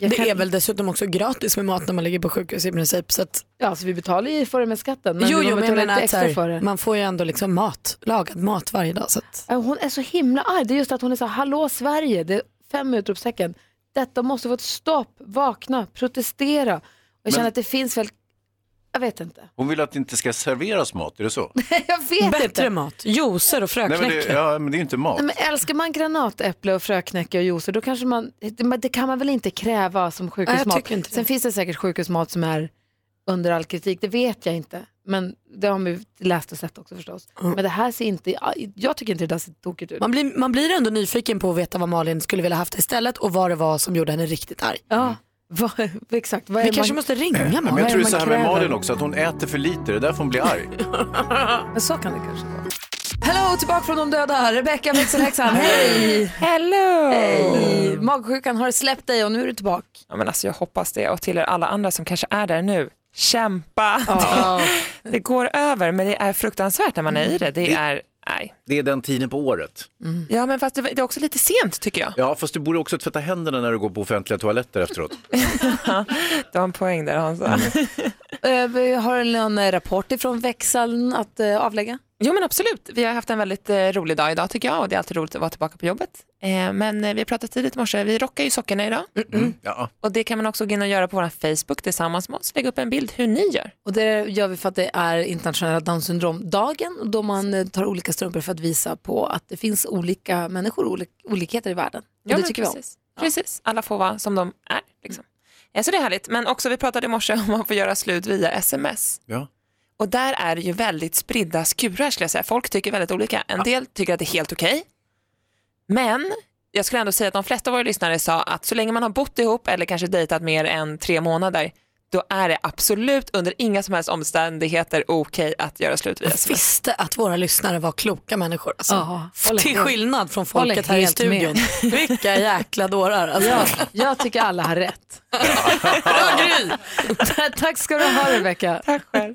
jag det kan- är väl dessutom också gratis med mat när man ligger på sjukhus i princip. Så att... Ja, så vi betalar ju för det med skatten. Men jo, man jo, men jag menar att här, för det. man får ju ändå liksom mat, lagad mat varje dag. Så att... Hon är så himla arg. Det är just att hon är så här, hallå Sverige, det är fem utropstecken. Detta måste få ett stopp, vakna, protestera. Och jag Men- känner att det finns väl, jag vet inte. Hon vill att det inte ska serveras mat, är det så? jag vet Bättre inte. mat, juicer och Nej, men fröknäcke. det, ja, men det är inte mat. Nej, men älskar man granatäpple och fröknäcke och juicer då kanske man, det, kan man väl inte kräva som sjukhusmat. det. Sen finns det säkert sjukhusmat som är under all kritik, det vet jag inte. Men det har vi läst och sett också förstås. Men det här ser inte, jag tycker inte det där ser tokigt ut. Man blir, man blir ändå nyfiken på att veta vad Malin skulle vilja haft istället och vad det var som gjorde henne riktigt arg. Ja, vad, exakt. Vad är Vi kanske man- måste ringa Ja, Malin. men jag tror det är så här med? Malin också, att hon äter för lite. Det är därför hon blir arg. Men så kan det kanske vara. Hello, tillbaka från de döda. Rebecca växelhäxan, hej! Hello! Hej! Magsjukan har släppt dig och nu är du tillbaka. Ja, men alltså, jag hoppas det och till er alla andra som kanske är där nu. Kämpa! Ja. Det går över men det är fruktansvärt när man är i det. Det är, nej. Det är den tiden på året. Ja men fast det, det är också lite sent tycker jag. Ja, fast du borde också tvätta händerna när du går på offentliga toaletter efteråt. Du har en poäng där Hansa. Eh, vi har någon eh, rapport ifrån växeln att eh, avlägga? Jo men absolut, vi har haft en väldigt eh, rolig dag idag tycker jag och det är alltid roligt att vara tillbaka på jobbet. Eh, men eh, vi har pratat tidigt i morse, vi rockar ju sockorna idag. Ja. Och det kan man också gå in och göra på vår Facebook tillsammans med oss, lägga upp en bild hur ni gör. Och det gör vi för att det är internationella Down syndromdagen då man eh, tar olika strumpor för att visa på att det finns olika människor, olik, olikheter i världen. Och det men tycker vi precis. Precis, alla får vara som de är. Liksom. Så det är härligt, men också vi pratade i morse om att man får göra slut via sms. Ja. Och där är det ju väldigt spridda skurar skulle jag säga. Folk tycker väldigt olika. En del tycker att det är helt okej. Men jag skulle ändå säga att de flesta av våra lyssnare sa att så länge man har bott ihop eller kanske dejtat mer än tre månader då är det absolut under inga som helst omständigheter okej att göra slut via Jag sms. visste att våra lyssnare var kloka människor. Alltså. Håller Till skillnad från folket här i studion. Vilka jäkla dårar. Alltså. Ja, jag tycker alla har rätt. Tack ska du ha Rebecka. Tack själv.